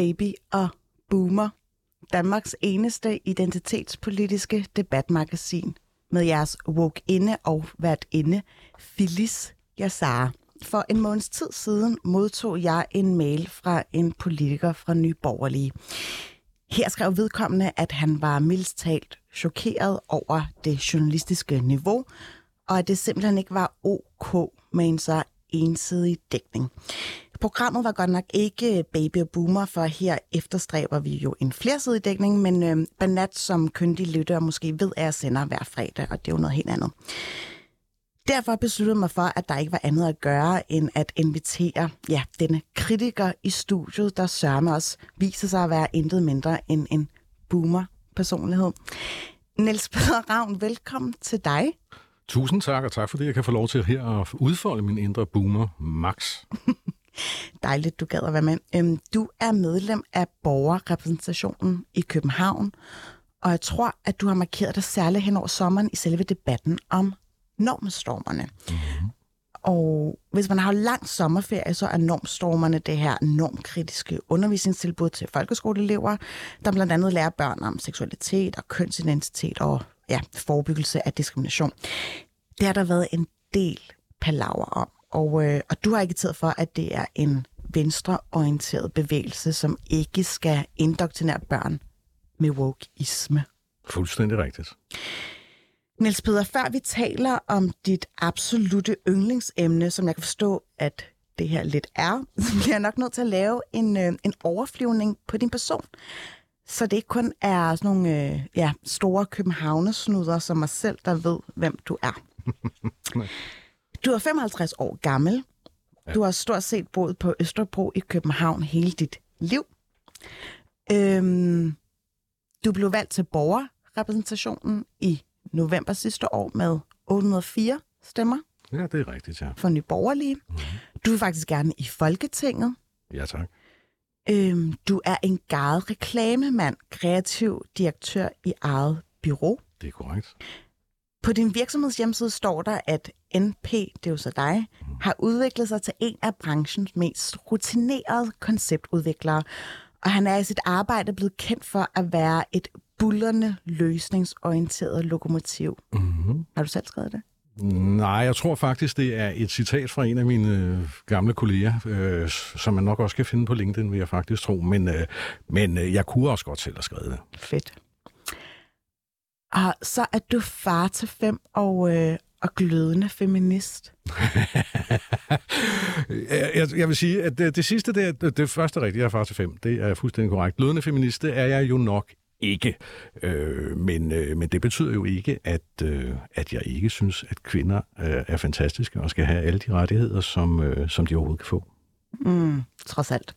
Baby og Boomer, Danmarks eneste identitetspolitiske debatmagasin med jeres woke inde og vært inde, Phyllis Yassar. For en måneds tid siden modtog jeg en mail fra en politiker fra Nye Borgerlige. Her skrev vedkommende, at han var mildst talt chokeret over det journalistiske niveau, og at det simpelthen ikke var ok med en så ensidig dækning. Programmet var godt nok ikke baby og boomer, for her efterstræber vi jo en flersidig dækning, men øh, Banat, som kyndig lytter måske ved, at jeg sender hver fredag, og det er jo noget helt andet. Derfor besluttede jeg mig for, at der ikke var andet at gøre, end at invitere ja, denne kritiker i studiet, der sørger os viser sig at være intet mindre end en boomer-personlighed. Niels Peder Ravn, velkommen til dig. Tusind tak, og tak fordi jeg kan få lov til her at udfolde min indre boomer, Max. Dejligt, du gad at være med. Øhm, Du er medlem af borgerrepræsentationen i København, og jeg tror, at du har markeret dig særligt hen over sommeren i selve debatten om normstormerne. Mm-hmm. Og hvis man har lang sommerferie, så er normstormerne det her normkritiske undervisningstilbud til folkeskoleelever, der blandt andet lærer børn om seksualitet og kønsidentitet og ja, forebyggelse af diskrimination. Det har der været en del palaver om. Og, øh, og du har agiteret for, at det er en venstreorienteret bevægelse, som ikke skal indoktrinere børn med wokeisme. Fuldstændig rigtigt. Niels Peder, før vi taler om dit absolute yndlingsemne, som jeg kan forstå, at det her lidt er, så bliver jeg nok nødt til at lave en, øh, en overflyvning på din person. Så det ikke kun er sådan nogle øh, ja, store københavnesnuder som mig selv, der ved, hvem du er. Du er 55 år gammel. Du har stort set boet på Østerbro i København hele dit liv. Øhm, du blev valgt til borgerrepræsentationen i november sidste år med 804 stemmer Ja, det er rigtigt, ja. for Nye Borgerlige. Du vil faktisk gerne i Folketinget. Ja, tak. Øhm, du er en garet reklamemand, kreativ direktør i eget bureau. Det er korrekt. På din virksomheds hjemmeside står der, at NP, det er jo så dig, har udviklet sig til en af branchens mest rutinerede konceptudviklere. Og han er i sit arbejde blevet kendt for at være et bullerne løsningsorienteret lokomotiv. Mm-hmm. Har du selv skrevet det? Nej, jeg tror faktisk, det er et citat fra en af mine øh, gamle kolleger, øh, som man nok også kan finde på LinkedIn, vil jeg faktisk tro. Men, øh, men øh, jeg kunne også godt selv have skrevet det. Fedt. Og så er du far til fem og, øh, og glødende feminist. jeg, jeg- vil sige, at det, det sidste, det, er- det, første rigtige, jeg er far til fem, det er fuldstændig korrekt. Lødende feminist, det er jeg jo nok ikke. Øh, men, øh, men det betyder jo ikke, at, øh, at jeg ikke synes, at kvinder øh, er fantastiske og skal have alle de rettigheder, som, øh, som de overhovedet kan få. Mm, trods alt.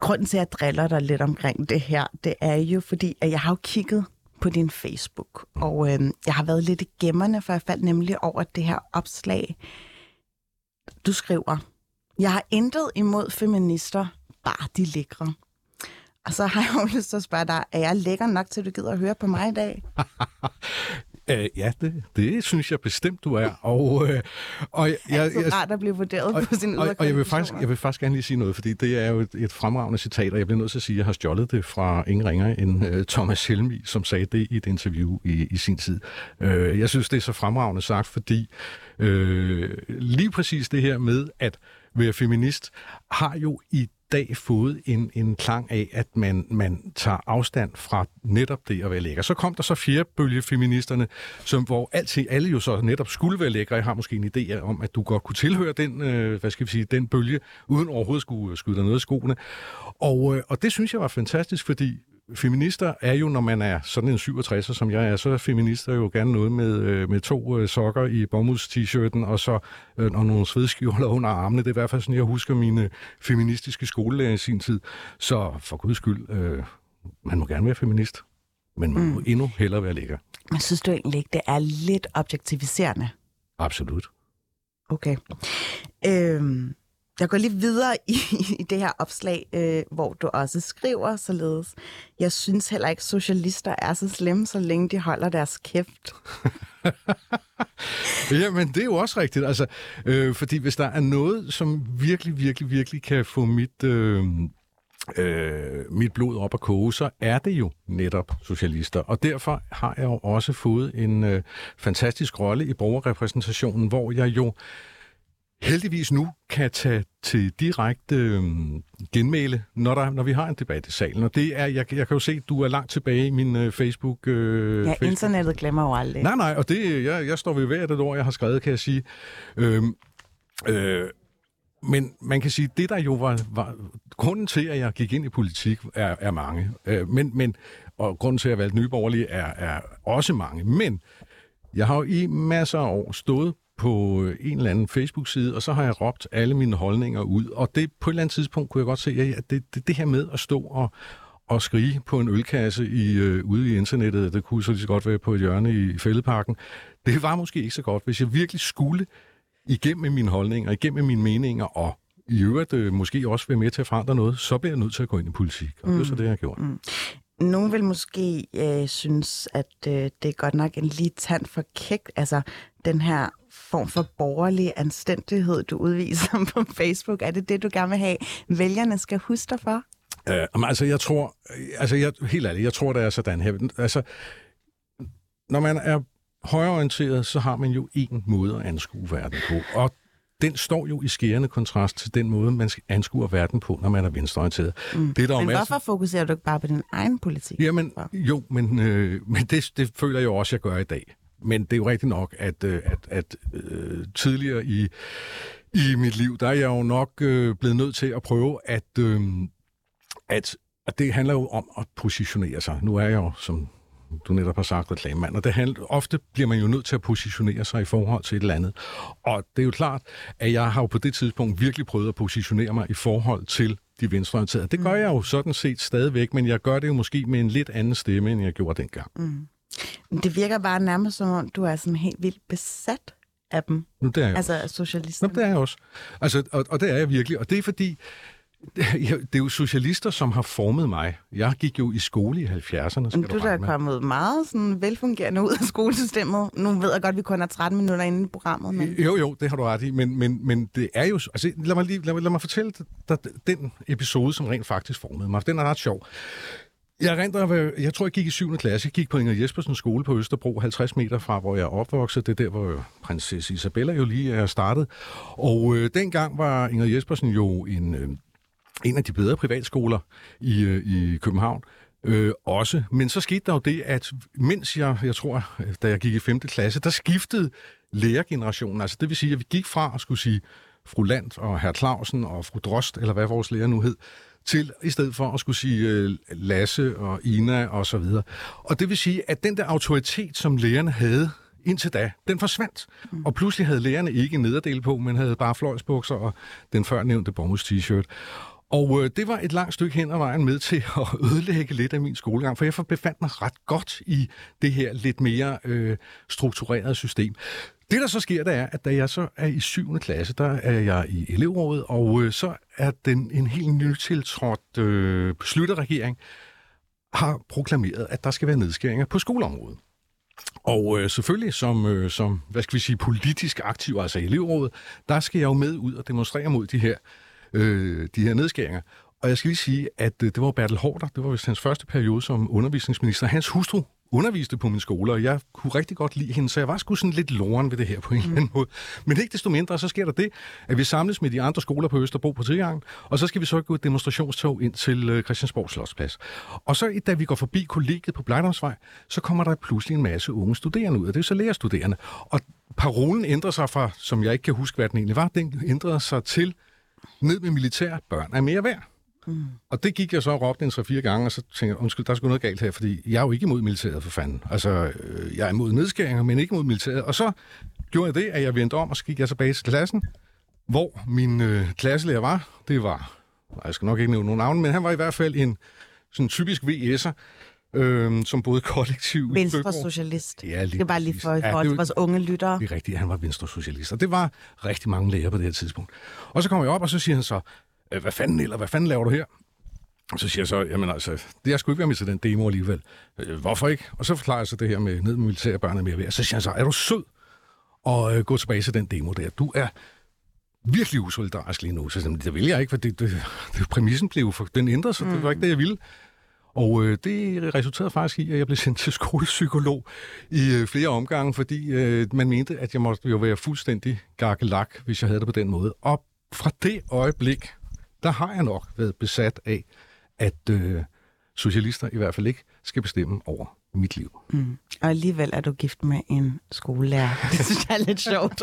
Grunden til, at jeg driller dig lidt omkring det her, det er jo fordi, at jeg har jo kigget på din Facebook, og øh, jeg har været lidt i gemmerne, for jeg faldt nemlig over det her opslag. Du skriver, jeg har intet imod feminister, bare de lækre. Og så har jeg jo lyst til at spørge dig, er jeg lækker nok til, at du gider at høre på mig i dag? Øh, ja, det, det synes jeg bestemt, du er. Og, øh, og jeg, Jeg, jeg, jeg, rart at blive vurderet og, på sin og, og jeg vil faktisk jeg vil faktisk gerne lige sige noget, fordi det er jo et, et fremragende citat, og jeg bliver nødt til at sige, at jeg har stjålet det fra ingen ringer end uh, Thomas Helmi, som sagde det i et interview i, i sin tid. Uh, jeg synes, det er så fremragende sagt, fordi uh, lige præcis det her med at være feminist, har jo i dag fået en, en klang af, at man, man tager afstand fra netop det at være lækker. Så kom der så fjerde bølge feministerne, som, hvor altid, alle jo så netop skulle være lækre. Jeg har måske en idé om, at du godt kunne tilhøre den, øh, hvad skal vi sige, den bølge, uden overhovedet skulle skyde dig noget i skoene. Og, øh, og det synes jeg var fantastisk, fordi feminister er jo, når man er sådan en 67'er, som jeg er, så er feminister jo gerne noget med, øh, med to øh, sokker i bomulds-t-shirten, og så øh, og nogle svedskjoler under armene. Det er i hvert fald sådan, jeg husker mine feministiske skolelærer i sin tid. Så for guds skyld, øh, man må gerne være feminist, men man mm. må endnu hellere være lækker. Men synes du egentlig ikke, det er lidt objektiviserende? Absolut. Okay. Øhm, jeg går lige videre i, i det her opslag, øh, hvor du også skriver således. Jeg synes heller ikke, socialister er så slemme, så længe de holder deres kæft. Jamen, det er jo også rigtigt. Altså, øh, fordi hvis der er noget, som virkelig, virkelig, virkelig kan få mit... Øh, øh, mit blod op at koge, så er det jo netop socialister. Og derfor har jeg jo også fået en øh, fantastisk rolle i borgerrepræsentationen, hvor jeg jo heldigvis nu kan tage til direkte øh, genmæle, når, der, når vi har en debat i salen. Og det er, jeg, jeg kan jo se, at du er langt tilbage i min øh, Facebook. Øh, ja, Facebook. internettet glemmer jo aldrig. Nej, nej, og det, jeg, jeg står ved hvert et ord, jeg har skrevet, kan jeg sige. Øh, øh, men man kan sige, det der jo var, var grunden til, at jeg gik ind i politik, er, er mange. Øh, men, men, og grunden til, at jeg valgte Nye er, er også mange. Men jeg har jo i masser af år stået på en eller anden Facebook-side, og så har jeg råbt alle mine holdninger ud. Og det på et eller andet tidspunkt kunne jeg godt se, at det, det, det her med at stå og, og skrige på en ølkasse i, øh, ude i internettet, det kunne så lige så godt være på et hjørne i Fældeparken, det var måske ikke så godt. Hvis jeg virkelig skulle igennem mine holdninger, igennem mine meninger, og i øvrigt øh, måske også være med til at forandre noget, så bliver jeg nødt til at gå ind i politik. Og mm. det er så det, jeg har gjort. Mm. Nogen vil måske øh, synes, at øh, det er godt nok en lige tand for kægt, altså den her form for borgerlig anstændighed, du udviser på Facebook. Er det det, du gerne vil have, vælgerne skal huske dig for? Uh, altså, jeg tror, altså, jeg, helt ærligt, jeg tror, det er sådan her. Altså, når man er højreorienteret, så har man jo en måde at anskue verden på. Og den står jo i skærende kontrast til den måde, man anskuer verden på, når man er venstreorienteret. Mm. Det er der men masser... hvorfor fokuserer du ikke bare på din egen politik? Jamen, jo, men, øh, men det, det føler jeg jo også, jeg gør i dag. Men det er jo rigtigt nok, at, øh, at, at øh, tidligere i, i mit liv, der er jeg jo nok øh, blevet nødt til at prøve at, øh, at, at det handler jo om at positionere sig. Nu er jeg jo, som du netop har sagt, reklamemand. Og det handler, ofte bliver man jo nødt til at positionere sig i forhold til et eller andet. Og det er jo klart, at jeg har jo på det tidspunkt virkelig prøvet at positionere mig i forhold til de venstreorienterede. Det gør mm. jeg jo sådan set stadigvæk, men jeg gør det jo måske med en lidt anden stemme, end jeg gjorde dengang. Mm. Det virker bare nærmest som om, du er sådan helt vildt besat af dem. Nu, det er jeg altså socialister. Nå, det er jeg også. Altså, og, og det er jeg virkelig. Og det er fordi, det er jo socialister, som har formet mig. Jeg gik jo i skole i 70'erne. Men du, der er kommet meget sådan velfungerende ud af skolesystemet. Nu ved jeg godt, at vi kun har 13 minutter inde i programmet. Men... Jo, jo, det har du ret i. Men, men, men det er jo... Altså, lad, mig lige, lad, lad mig fortælle dig den episode, som rent faktisk formede mig. Den er ret sjov. Jeg, rent, jeg tror, jeg gik i 7. klasse. Jeg gik på Inger Jespersens skole på Østerbro, 50 meter fra, hvor jeg er opvokset. Det er der, hvor prinsesse Isabella jo lige er startet. Og øh, dengang var Inger Jespersen jo en... Øh, en af de bedre privatskoler i, øh, i København. Øh, også. Men så skete der jo det, at mens jeg, jeg tror, da jeg gik i 5. klasse, der skiftede lærergenerationen. Altså det vil sige, at vi gik fra at skulle sige fru Land og herr Clausen og fru Drost, eller hvad vores lærer nu hed, til i stedet for at skulle sige øh, Lasse og Ina og så videre. Og det vil sige, at den der autoritet, som lærerne havde indtil da, den forsvandt. Mm. Og pludselig havde lærerne ikke en nederdel på, men havde bare fløjsbukser og den før nævnte bomulds t-shirt. Og øh, det var et langt stykke hen ad vejen med til at ødelægge lidt af min skolegang, for jeg befandt mig ret godt i det her lidt mere øh, strukturerede system. Det, der så sker, det er, at da jeg så er i 7. klasse, der er jeg i elevrådet, og øh, så er den en helt nytiltrådt øh, beslutterregering, har proklameret, at der skal være nedskæringer på skoleområdet. Og øh, selvfølgelig som, øh, som, hvad skal vi sige, politisk aktiv, altså i elevrådet, der skal jeg jo med ud og demonstrere mod de her øh, de her nedskæringer. Og jeg skal lige sige, at øh, det var Bertel Hårder, det var vist hans første periode som undervisningsminister. Hans hustru underviste på min skole, og jeg kunne rigtig godt lide hende, så jeg var sgu sådan lidt loren ved det her på en mm. eller anden måde. Men ikke desto mindre, så sker der det, at vi samles med de andre skoler på Østerbro på tilgangen, og så skal vi så gå et demonstrationstog ind til øh, Christiansborg Slottsplads. Og så da vi går forbi kollegiet på Blejdomsvej, så kommer der pludselig en masse unge studerende ud, og det er så lærerstuderende. Og parolen ændrer sig fra, som jeg ikke kan huske, hvad den egentlig var, den ændrede sig til ned med militær, børn er mere værd. Mm. Og det gik jeg så og råbte en 3-4 gange, og så tænkte jeg, undskyld, der er sgu noget galt her, fordi jeg er jo ikke imod militæret for fanden. Altså, øh, jeg er imod nedskæringer, men ikke imod militæret. Og så gjorde jeg det, at jeg vendte om, og så gik jeg tilbage til klassen, hvor min øh, klasselærer var. Det var, jeg skal nok ikke nævne nogen navn, men han var i hvert fald en sådan typisk VS'er, øh, som både kollektiv... Venstre socialist. Ja, lige det er bare lige for, ja, for ja, vores unge lyttere. Det er rigtigt, han var venstre socialist. Og det var rigtig mange læger på det her tidspunkt. Og så kommer jeg op, og så siger han så, hvad fanden, eller hvad fanden laver du her? Og så siger jeg så, jamen altså, det er sgu ikke være med til den demo alligevel. Øh, hvorfor ikke? Og så forklarer jeg så det her med ned med militære børn er mere værd. Så siger han så, er du sød? Og øh, gå tilbage til den demo der. Du er virkelig usolidarisk lige nu. Så siger, det vil jeg ikke, for det, det, det, præmissen blev, for den ændrede sig. Mm. Det var ikke det, jeg ville. Og øh, det resulterede faktisk i, at jeg blev sendt til skolepsykolog i øh, flere omgange, fordi øh, man mente, at jeg måtte jo være fuldstændig gakkelak, hvis jeg havde det på den måde. Og fra det øjeblik, der har jeg nok været besat af, at øh, socialister i hvert fald ikke skal bestemme over mit liv. Mm. Og alligevel er du gift med en skolelærer. Det synes jeg er lidt sjovt.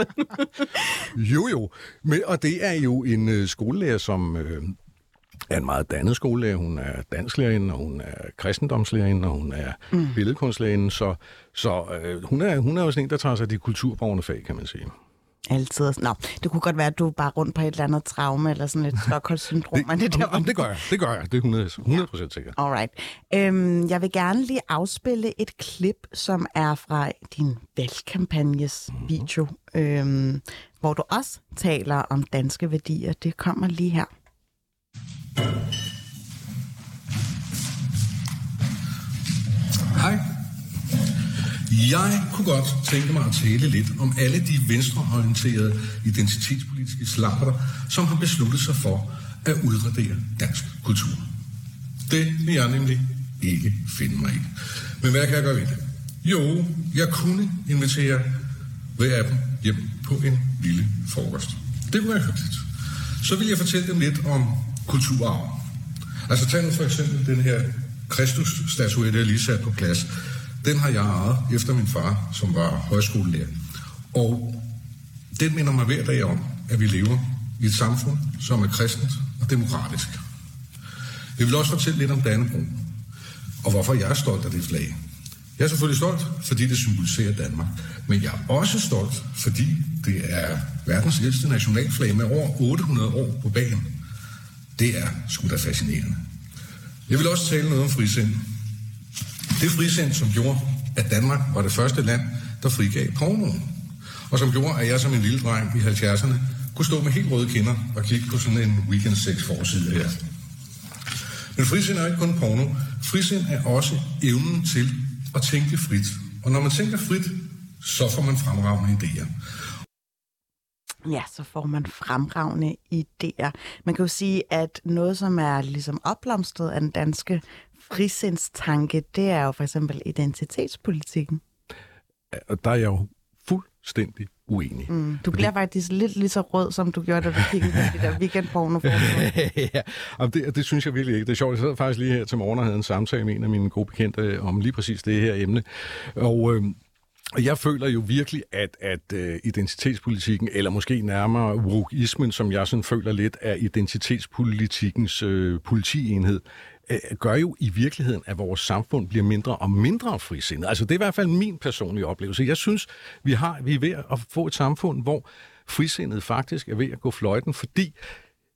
jo, jo. Men, og det er jo en øh, skolelærer, som øh, er en meget dannet skolelærer. Hun er dansklærerinde, og hun er kristendomslærerinde, og hun er mm. billedkunstlærerinde. Så, så øh, hun, er, hun er jo sådan en, der tager sig af de kulturborgerne fag, kan man sige. Altid. Nå, det kunne godt være, at du er bare rundt på et eller andet traume, eller sådan et Stockholm-syndrom. det, det, der, det gør jeg, det gør jeg. Det er 100, 100 procent sikkert. Alright. Øhm, jeg vil gerne lige afspille et klip, som er fra din valgkampagnes mm-hmm. video, øhm, hvor du også taler om danske værdier. Det kommer lige her. Hej. Jeg kunne godt tænke mig at tale lidt om alle de venstreorienterede identitetspolitiske slapper, som har besluttet sig for at udradere dansk kultur. Det vil jeg nemlig ikke finde mig i. Men hvad kan jeg gøre ved det? Jo, jeg kunne invitere hver af dem hjem på en lille frokost. Det kunne være hyggeligt. Så vil jeg fortælle dem lidt om kulturarven. Altså tag nu for eksempel den her Kristus-statuette, jeg lige sat på plads. Den har jeg ejet efter min far, som var højskolelærer. Og den minder mig hver dag om, at vi lever i et samfund, som er kristent og demokratisk. Jeg vil også fortælle lidt om Dannebrog, og hvorfor jeg er stolt af det flag. Jeg er selvfølgelig stolt, fordi det symboliserer Danmark. Men jeg er også stolt, fordi det er verdens ældste nationalflag med over 800 år på banen. Det er sgu da fascinerende. Jeg vil også tale noget om frisind. Det frisind, som gjorde, at Danmark var det første land, der frigav pornoen. Og som gjorde, at jeg som en lille dreng i 70'erne kunne stå med helt røde kinder og kigge på sådan en weekend sex forside her. Men frisind er ikke kun porno. Frisind er også evnen til at tænke frit. Og når man tænker frit, så får man fremragende idéer. Ja, så får man fremragende idéer. Man kan jo sige, at noget, som er ligesom opblomstret af den danske frisindstanke, det er jo for eksempel identitetspolitikken. Og der er jeg jo fuldstændig uenig. Mm. Du bliver Fordi... faktisk lidt lige så rød, som du gjorde, da du kiggede på det der weekendporno. ja, og det, det synes jeg virkelig ikke. Det er sjovt, jeg sad faktisk lige her til morgen og havde en samtale med en af mine gode bekendte om lige præcis det her emne. Og øh, og jeg føler jo virkelig, at, at uh, identitetspolitikken, eller måske nærmere wokeismen, som jeg sådan føler lidt er identitetspolitikkens uh, politienhed, gør jo i virkeligheden, at vores samfund bliver mindre og mindre frisindet. Altså det er i hvert fald min personlige oplevelse. Jeg synes, vi, har, vi er ved at få et samfund, hvor frisindet faktisk er ved at gå fløjten, fordi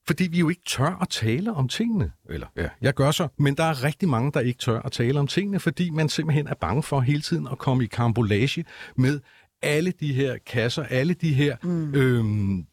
fordi vi jo ikke tør at tale om tingene. Eller ja, jeg gør så, men der er rigtig mange, der ikke tør at tale om tingene, fordi man simpelthen er bange for hele tiden at komme i kambolage med alle de her kasser, alle de her... Mm. Øhm,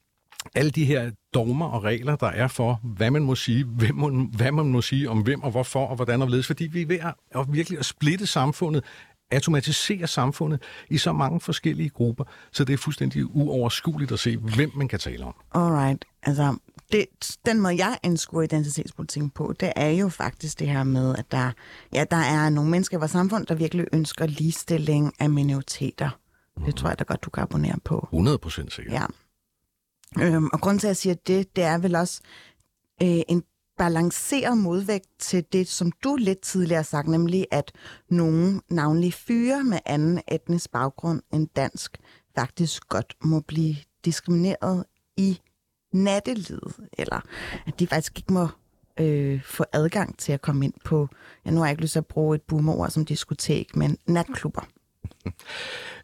alle de her dogmer og regler, der er for, hvad man må sige, hvem man, hvad man må sige om hvem og hvorfor og hvordan og hvorledes, fordi vi er ved at, at virkelig at splitte samfundet, automatisere samfundet i så mange forskellige grupper, så det er fuldstændig uoverskueligt at se, hvem man kan tale om. Alright. Altså, det, den måde, jeg anskuer identitetspolitikken på, det er jo faktisk det her med, at der, ja, der er nogle mennesker i vores samfund, der virkelig ønsker ligestilling af minoriteter. Det tror jeg da godt, du kan abonnere på. 100 procent sikkert. Ja. Øhm, og grund til, at jeg siger det, det er vel også øh, en balanceret modvægt til det, som du lidt tidligere har sagt, nemlig at nogle navnlig fyre med anden etnisk baggrund end dansk faktisk godt må blive diskrimineret i nattelivet, eller at de faktisk ikke må øh, få adgang til at komme ind på, ja, nu har jeg ikke lyst til at bruge et boomerord som diskotek, men natklubber.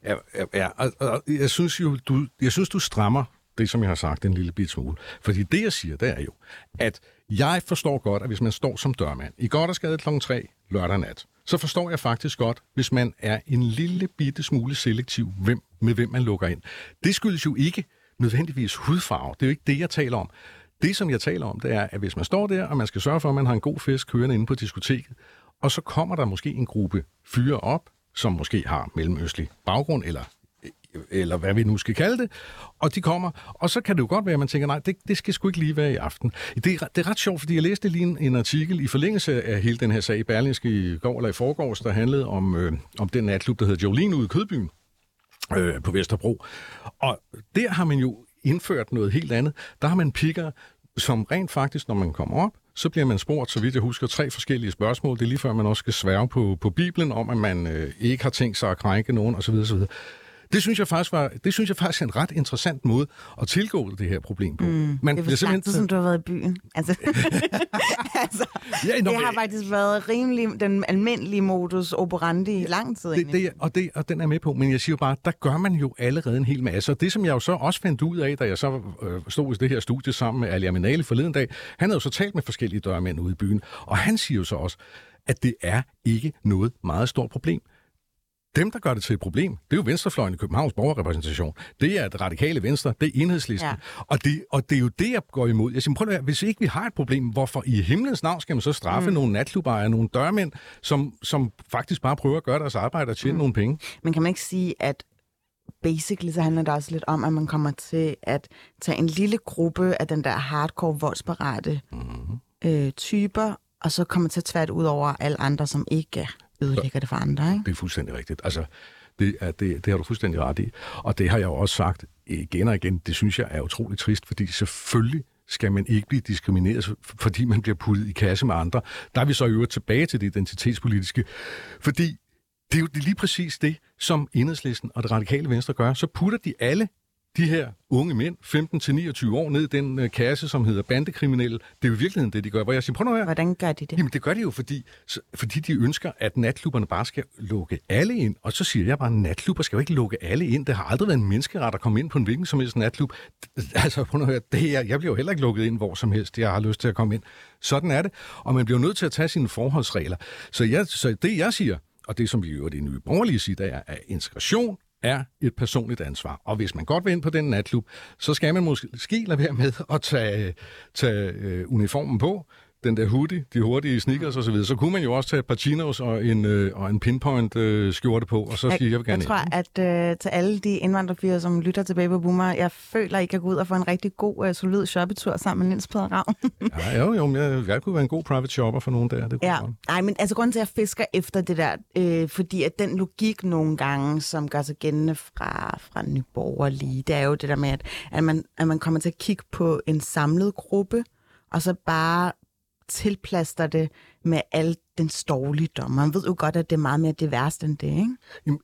Ja, ja, ja og, og jeg synes jo, du, jeg synes, du strammer det, som jeg har sagt, en lille bit smule. Fordi det, jeg siger, det er jo, at jeg forstår godt, at hvis man står som dørmand i godt og skade kl. 3 lørdag nat, så forstår jeg faktisk godt, hvis man er en lille bitte smule selektiv, hvem, med hvem man lukker ind. Det skyldes jo ikke nødvendigvis hudfarve. Det er jo ikke det, jeg taler om. Det, som jeg taler om, det er, at hvis man står der, og man skal sørge for, at man har en god fisk kørende inde på diskoteket, og så kommer der måske en gruppe fyre op, som måske har mellemøstlig baggrund, eller eller hvad vi nu skal kalde det, og de kommer, og så kan det jo godt være, at man tænker, nej, det, det skal sgu ikke lige være i aften. Det er, det er ret sjovt, fordi jeg læste lige en, en artikel i forlængelse af hele den her sag i Berlingske i går eller i forgårs, der handlede om, øh, om den natklub, der hedder Jolene ude i Kødbyen øh, på Vesterbro. Og der har man jo indført noget helt andet. Der har man pikker, som rent faktisk, når man kommer op, så bliver man spurgt, så vidt jeg husker, tre forskellige spørgsmål. Det er lige før, man også skal sværge på, på Bibelen om, at man øh, ikke har tænkt sig at krænke nogen osv. osv. Det synes jeg faktisk var, det synes jeg faktisk er en ret interessant måde at tilgå det her problem på. Mm, Man det er simpelthen som du har været i byen. Altså, altså, ja, det har faktisk været rimelig den almindelige modus operandi i lang tid. Det, det, og, det, og den er med på, men jeg siger bare, der gør man jo allerede en hel masse. Og det, som jeg jo så også fandt ud af, da jeg så øh, stod i det her studie sammen med Ali Aminali forleden dag, han havde jo så talt med forskellige dørmænd ude i byen, og han siger jo så også, at det er ikke noget meget stort problem. Dem, der gør det til et problem, det er jo venstrefløjen i Københavns borgerrepræsentation. Det er det radikale venstre, det er enhedslisten. Ja. Og, det, og det er jo det, jeg går imod. Jeg siger, prøv at hvis ikke vi har et problem, hvorfor i himlens navn skal man så straffe mm. nogle natklubejere, nogle dørmænd, som, som faktisk bare prøver at gøre deres arbejde og tjene mm. nogle penge? Men kan man ikke sige, at basically så handler det også lidt om, at man kommer til at tage en lille gruppe af den der hardcore voldsparate mm. øh, typer, og så kommer til at tvært ud over alle andre, som ikke ødelægger det for andre. Ikke? Det er fuldstændig rigtigt. Altså, det, er, det, det har du fuldstændig ret i. Og det har jeg jo også sagt igen og igen. Det synes jeg er utroligt trist, fordi selvfølgelig skal man ikke blive diskrimineret, fordi man bliver puttet i kasse med andre. Der er vi så i øvrigt tilbage til det identitetspolitiske, fordi det er jo lige præcis det, som enhedslisten og det radikale venstre gør. Så putter de alle de her unge mænd, 15-29 år, ned i den øh, kasse, som hedder bandekriminelle. Det er jo i virkeligheden det, de gør. Hvor jeg siger, prøv nu her. Hvordan gør de det? Jamen, det gør de jo, fordi, så, fordi de ønsker, at natklubberne bare skal lukke alle ind. Og så siger jeg bare, at natklubber skal jo ikke lukke alle ind. Det har aldrig været en menneskeret at komme ind på en hvilken som helst natklub. Altså, prøv nu her. Det er, jeg bliver jo heller ikke lukket ind hvor som helst. Jeg har lyst til at komme ind. Sådan er det. Og man bliver nødt til at tage sine forholdsregler. Så, jeg, så det, jeg siger, og det, som vi jo det nye borgerlige siger, det er, at integration er et personligt ansvar. Og hvis man godt vil ind på den natklub, så skal man måske lade være med at tage, tage øh, uniformen på, den der hoodie, de hurtige sneakers osv., så, så kunne man jo også tage et par chinos og en, øh, og en pinpoint øh, skjorte på, og så siger jeg, jeg vil gerne Jeg tror, ind. at øh, til alle de indvandrerfyre, som lytter til Baby Boomer, jeg føler, at I kan gå ud og få en rigtig god, øh, solid shoppetur sammen med Nils Peder Ravn. ja, jo, jo, jeg, jeg kunne være en god private shopper for nogen der. Det ja, nej, men altså grunden til, at jeg fisker efter det der, øh, fordi at den logik nogle gange, som gør sig gældende fra, fra Nyborgerlige, det er jo det der med, at, at, man, at man kommer til at kigge på en samlet gruppe, og så bare tilplaster det med al den dårligdom. Man ved jo godt, at det er meget mere divers end det, ikke? Jamen,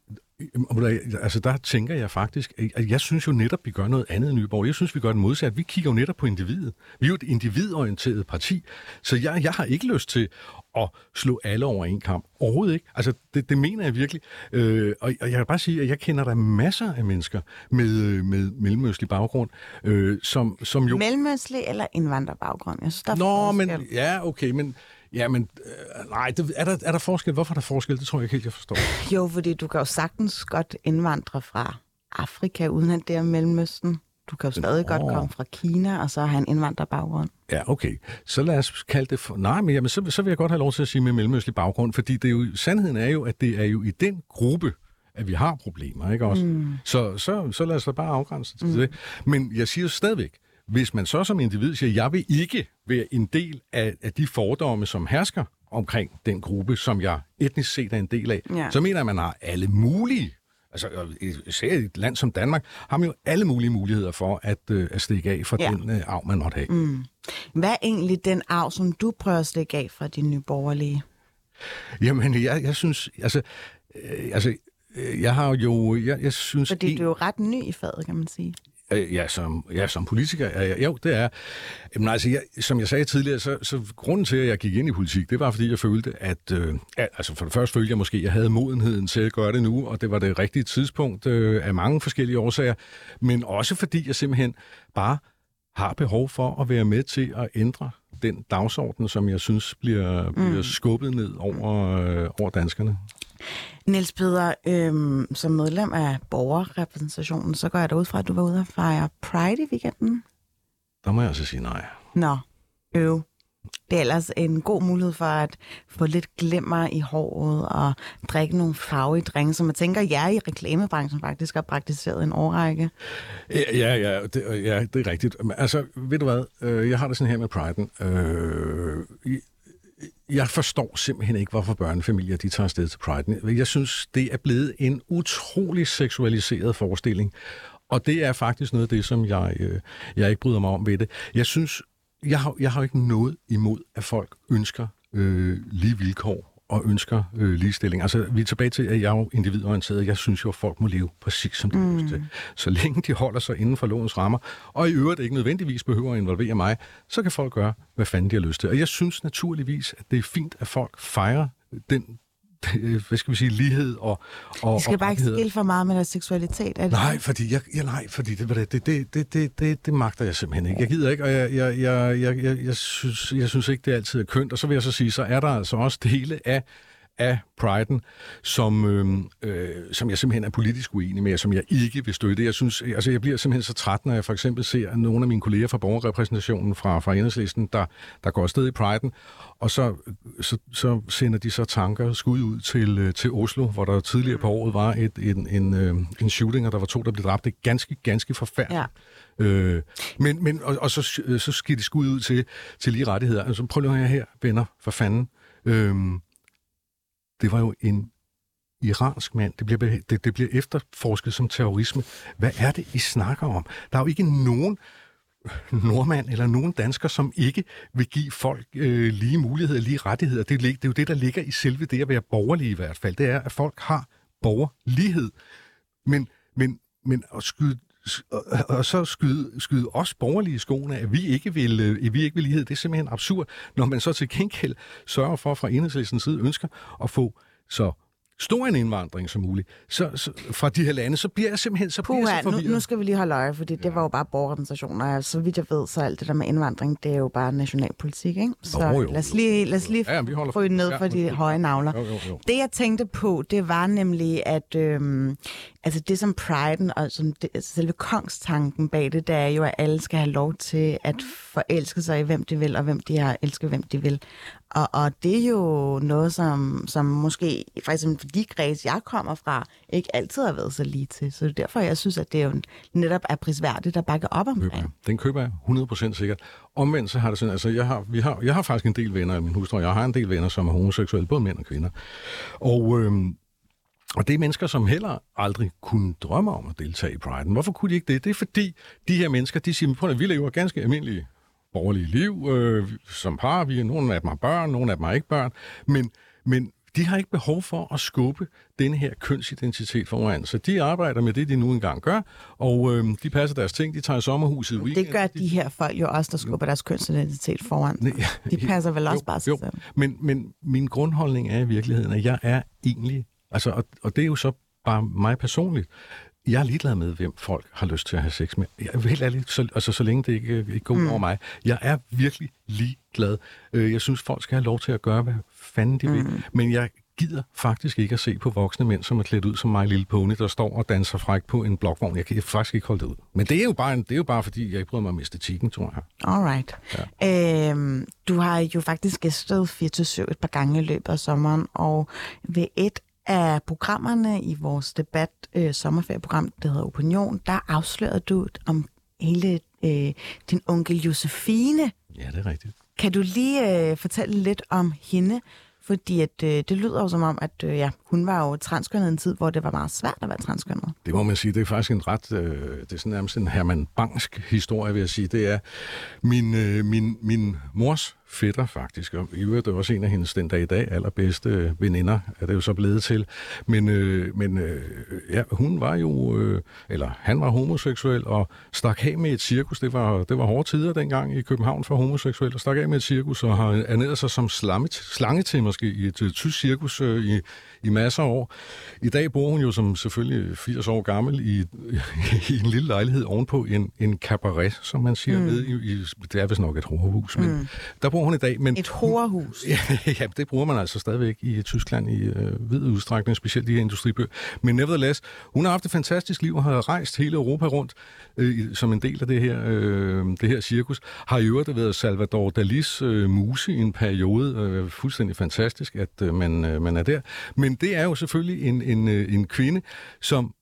Altså der tænker jeg faktisk, at jeg synes jo netop, vi gør noget andet i Nyborg. Jeg synes, vi gør det modsat. Vi kigger jo netop på individet. Vi er jo et individorienteret parti, så jeg, jeg har ikke lyst til at slå alle over en kamp. Overhovedet ikke. Altså, det, det mener jeg virkelig. Øh, og, og jeg kan bare sige, at jeg kender der masser af mennesker med, øh, med mellemøstlig baggrund, øh, som, som jo... Mellemøstlig eller indvandrerbaggrund? Jeg synes, der er Nå, men, ja, okay, men Ja, men øh, nej, det, er, der, er der forskel? Hvorfor er der forskel? Det tror jeg ikke helt, jeg forstår. Jo, fordi du kan jo sagtens godt indvandre fra Afrika, uden at det er Mellemøsten. Du kan jo stadig oh. godt komme fra Kina, og så have en indvandrerbaggrund. Ja, okay. Så lad os kalde det for... Nej, men jamen, så, så vil jeg godt have lov til at sige med mellemøstlig baggrund, fordi det er jo, sandheden er jo, at det er jo i den gruppe, at vi har problemer, ikke også? Mm. Så, så, så lad os da bare afgrænse til mm. det. Men jeg siger stadigvæk, hvis man så som individ siger, jeg vil ikke være en del af, af de fordomme, som hersker omkring den gruppe, som jeg etnisk set er en del af, ja. så mener jeg, at man har alle mulige altså især i et land som Danmark, har man jo alle mulige muligheder for at, øh, at stikke af fra ja. den øh, arv, man måtte have. Mm. Hvad er egentlig den arv, som du prøver at stikke af fra din nye borgerlige? Jamen, jeg, jeg synes, altså, øh, altså, øh, jeg har jo, jeg, jeg synes... Fordi en, du er jo ret ny i faget, kan man sige. Øh, ja, som, ja, som politiker, ja, ja, jo, det er. Jamen, altså, jeg, som jeg sagde tidligere, så, så grunden til, at jeg gik ind i politik, det var, fordi jeg følte, at, øh, altså for det første følte jeg måske, at jeg havde modenheden til at gøre det nu, og det var det rigtige tidspunkt øh, af mange forskellige årsager, men også fordi jeg simpelthen bare har behov for at være med til at ændre den dagsorden, som jeg synes bliver, bliver mm. skubbet ned over, øh, over danskerne. Niels Peder, øhm, som medlem af borgerrepræsentationen, så går jeg da ud fra, at du var ude og fejre Pride i weekenden. Der må jeg altså sige nej. Nå, øv. Det er ellers en god mulighed for at få lidt glimmer i håret og drikke nogle farvige drenge, som jeg tænker, jer i reklamebranchen faktisk har praktiseret en årrække. Ja, ja, ja, det, ja, det er rigtigt. Altså, ved du hvad? Øh, jeg har det sådan her med Pride'en. Øh, jeg forstår simpelthen ikke, hvorfor børnefamilier de tager afsted til Pride. Jeg synes, det er blevet en utrolig seksualiseret forestilling. Og det er faktisk noget af det, som jeg, øh, jeg ikke bryder mig om ved det. Jeg synes, jeg har, jeg har ikke noget imod, at folk ønsker øh, lige vilkår og ønsker øh, ligestilling. Altså, vi er tilbage til, at jeg er jo individorienteret. Jeg synes jo, at folk må leve præcis som de mm. lyst til. Så længe de holder sig inden for lovens rammer, og i øvrigt ikke nødvendigvis behøver at involvere mig, så kan folk gøre, hvad fanden de har lyst til. Og jeg synes naturligvis, at det er fint, at folk fejrer den hvad skal vi sige, lighed og... og det skal og bare ikke skille for meget med deres seksualitet. Er det? Nej, fordi, jeg, ja, nej, fordi det, det, det, det, det, det, det magter jeg simpelthen ikke. Jeg gider ikke, og jeg, jeg, jeg, jeg, jeg, jeg, synes, jeg synes ikke, det altid er kønt. Og så vil jeg så sige, så er der altså også dele af af Pride'en, som, øh, øh, som jeg simpelthen er politisk uenig med, og som jeg ikke vil støtte. Jeg, synes, altså jeg bliver simpelthen så træt, når jeg for eksempel ser nogle af mine kolleger fra borgerrepræsentationen fra, fra enhedslisten, der, der går afsted i Pride'en, og så, så, så sender de så tanker skud ud til, øh, til Oslo, hvor der tidligere på året var et, en, en, øh, en shooting, og der var to, der blev dræbt. Det er ganske, ganske forfærdeligt. Ja. Øh, men, men, og, og så, så skal de skud ud til, til lige rettigheder. Altså prøv lige her, venner, for fanden. Øh, det var jo en iransk mand. Det bliver, det, det bliver efterforsket som terrorisme. Hvad er det, I snakker om? Der er jo ikke nogen nordmand eller nogen dansker, som ikke vil give folk øh, lige muligheder, lige rettigheder. Det, det er jo det, der ligger i selve det at være borgerlig i hvert fald. Det er, at folk har borgerlighed. Men, men, men at skyde og så skyde, skyde os borgerlige skoene, at vi ikke vil, øh, at vi ikke vil lighed. Det er simpelthen absurd, når man så til gengæld sørger for fra enhedslæsens side ønsker at få så stor en indvandring som muligt så, så, fra de her lande, så bliver jeg simpelthen så, Puh, så nu, nu skal vi lige holde øje, fordi det ja. var jo bare borgerrepræsentationer. Så vidt jeg ved, så alt det der med indvandring, det er jo bare nationalpolitik, ikke? Så oh, jo, lad os lige, lad os lige ja, vi holder... ned ja, for de høje navler. Jo, jo, jo. Det, jeg tænkte på, det var nemlig, at øhm, altså det som priden og som det, altså selve kongstanken bag det, det er jo, at alle skal have lov til at forelske sig i, hvem de vil, og hvem de har elsket, hvem de vil. Og, og det er jo noget, som, som måske, for eksempel de kreds, jeg kommer fra, ikke altid har været så lige til. Så det er derfor, jeg synes, at det jo netop er prisværdigt at bakke op omkring. Køber. Den køber jeg 100% sikkert. Omvendt så har det sådan, altså jeg har, vi har, jeg har faktisk en del venner, min hustru jeg har en del venner, som er homoseksuelle, både mænd og kvinder. Og øhm, og det er mennesker, som heller aldrig kunne drømme om at deltage i Pride'en. Hvorfor kunne de ikke det? Det er fordi, de her mennesker, de siger, at vi lever ganske almindelige borgerlige liv øh, som par. Vi, nogle af dem har børn, nogle af dem har ikke børn. Men, men de har ikke behov for at skubbe denne her kønsidentitet foran. Så de arbejder med det, de nu engang gør, og øh, de passer deres ting, de tager sommerhuset i Det gør de her folk jo også, der skubber deres kønsidentitet foran. De passer vel også jo, bare sig jo. selv. Men, men min grundholdning er i virkeligheden, at jeg er egentlig, altså, og, og det er jo så bare mig personligt, jeg er ligeglad med, hvem folk har lyst til at have sex med. Jeg helt ærligt, så, altså, så længe det ikke, ikke går mm. over mig. Jeg er virkelig ligeglad. Øh, jeg synes, folk skal have lov til at gøre, hvad fanden de mm. vil. Men jeg gider faktisk ikke at se på voksne mænd, som er klædt ud som mig lille pony, der står og danser fræk på en blokvogn. Jeg kan faktisk ikke holde det ud. Men det er jo bare, en, det er jo bare fordi, jeg ikke bryder mig om æstetikken, tror jeg. Alright. Ja. Øhm, du har jo faktisk gæstet 4 et par gange i løbet af sommeren, og ved et af programmerne i vores debat øh, sommerferieprogram, der hedder Opinion, der afslørede du om hele øh, din onkel Josefine. Ja, det er rigtigt. Kan du lige øh, fortælle lidt om hende? Fordi at, øh, det lyder jo som om, at øh, ja, hun var jo transkønnet en tid, hvor det var meget svært at være transkønnet. Det må man sige. Det er faktisk en ret, øh, det er sådan nærmest en Herman Bangsk historie, vil jeg sige. Det er min, øh, min, min mors fætter faktisk, og i øvrigt er også en af hendes den dag i dag allerbedste øh, veninder, er det jo så blevet til. Men, øh, men øh, ja, hun var jo, øh, eller han var homoseksuel, og stak af med et cirkus. Det var, det var hårde tider dengang i København for homoseksuelle, og stak af med et cirkus, og har ernæret sig som slammet, slange til måske i et øh, tysk cirkus øh, i, i masser af år. I dag bor hun jo som selvfølgelig 80 år gammel i, i en lille lejlighed ovenpå en, en cabaret, som man siger, mm. ved i, i, det er vist nok et horehus, men mm. der bor hun i dag. Men, Et horehus. Ja, ja, det bruger man altså stadigvæk i Tyskland i øh, vid udstrækning, specielt her industribøger. Men nevertheless, hun har haft et fantastisk liv og har rejst hele Europa rundt øh, som en del af det her, øh, det her cirkus. Har i øvrigt været Salvador Dalis øh, muse i en periode. Øh, fuldstændig fantastisk, at øh, man, øh, man er der. Men det er jo selvfølgelig en, en, øh, en kvinde, som,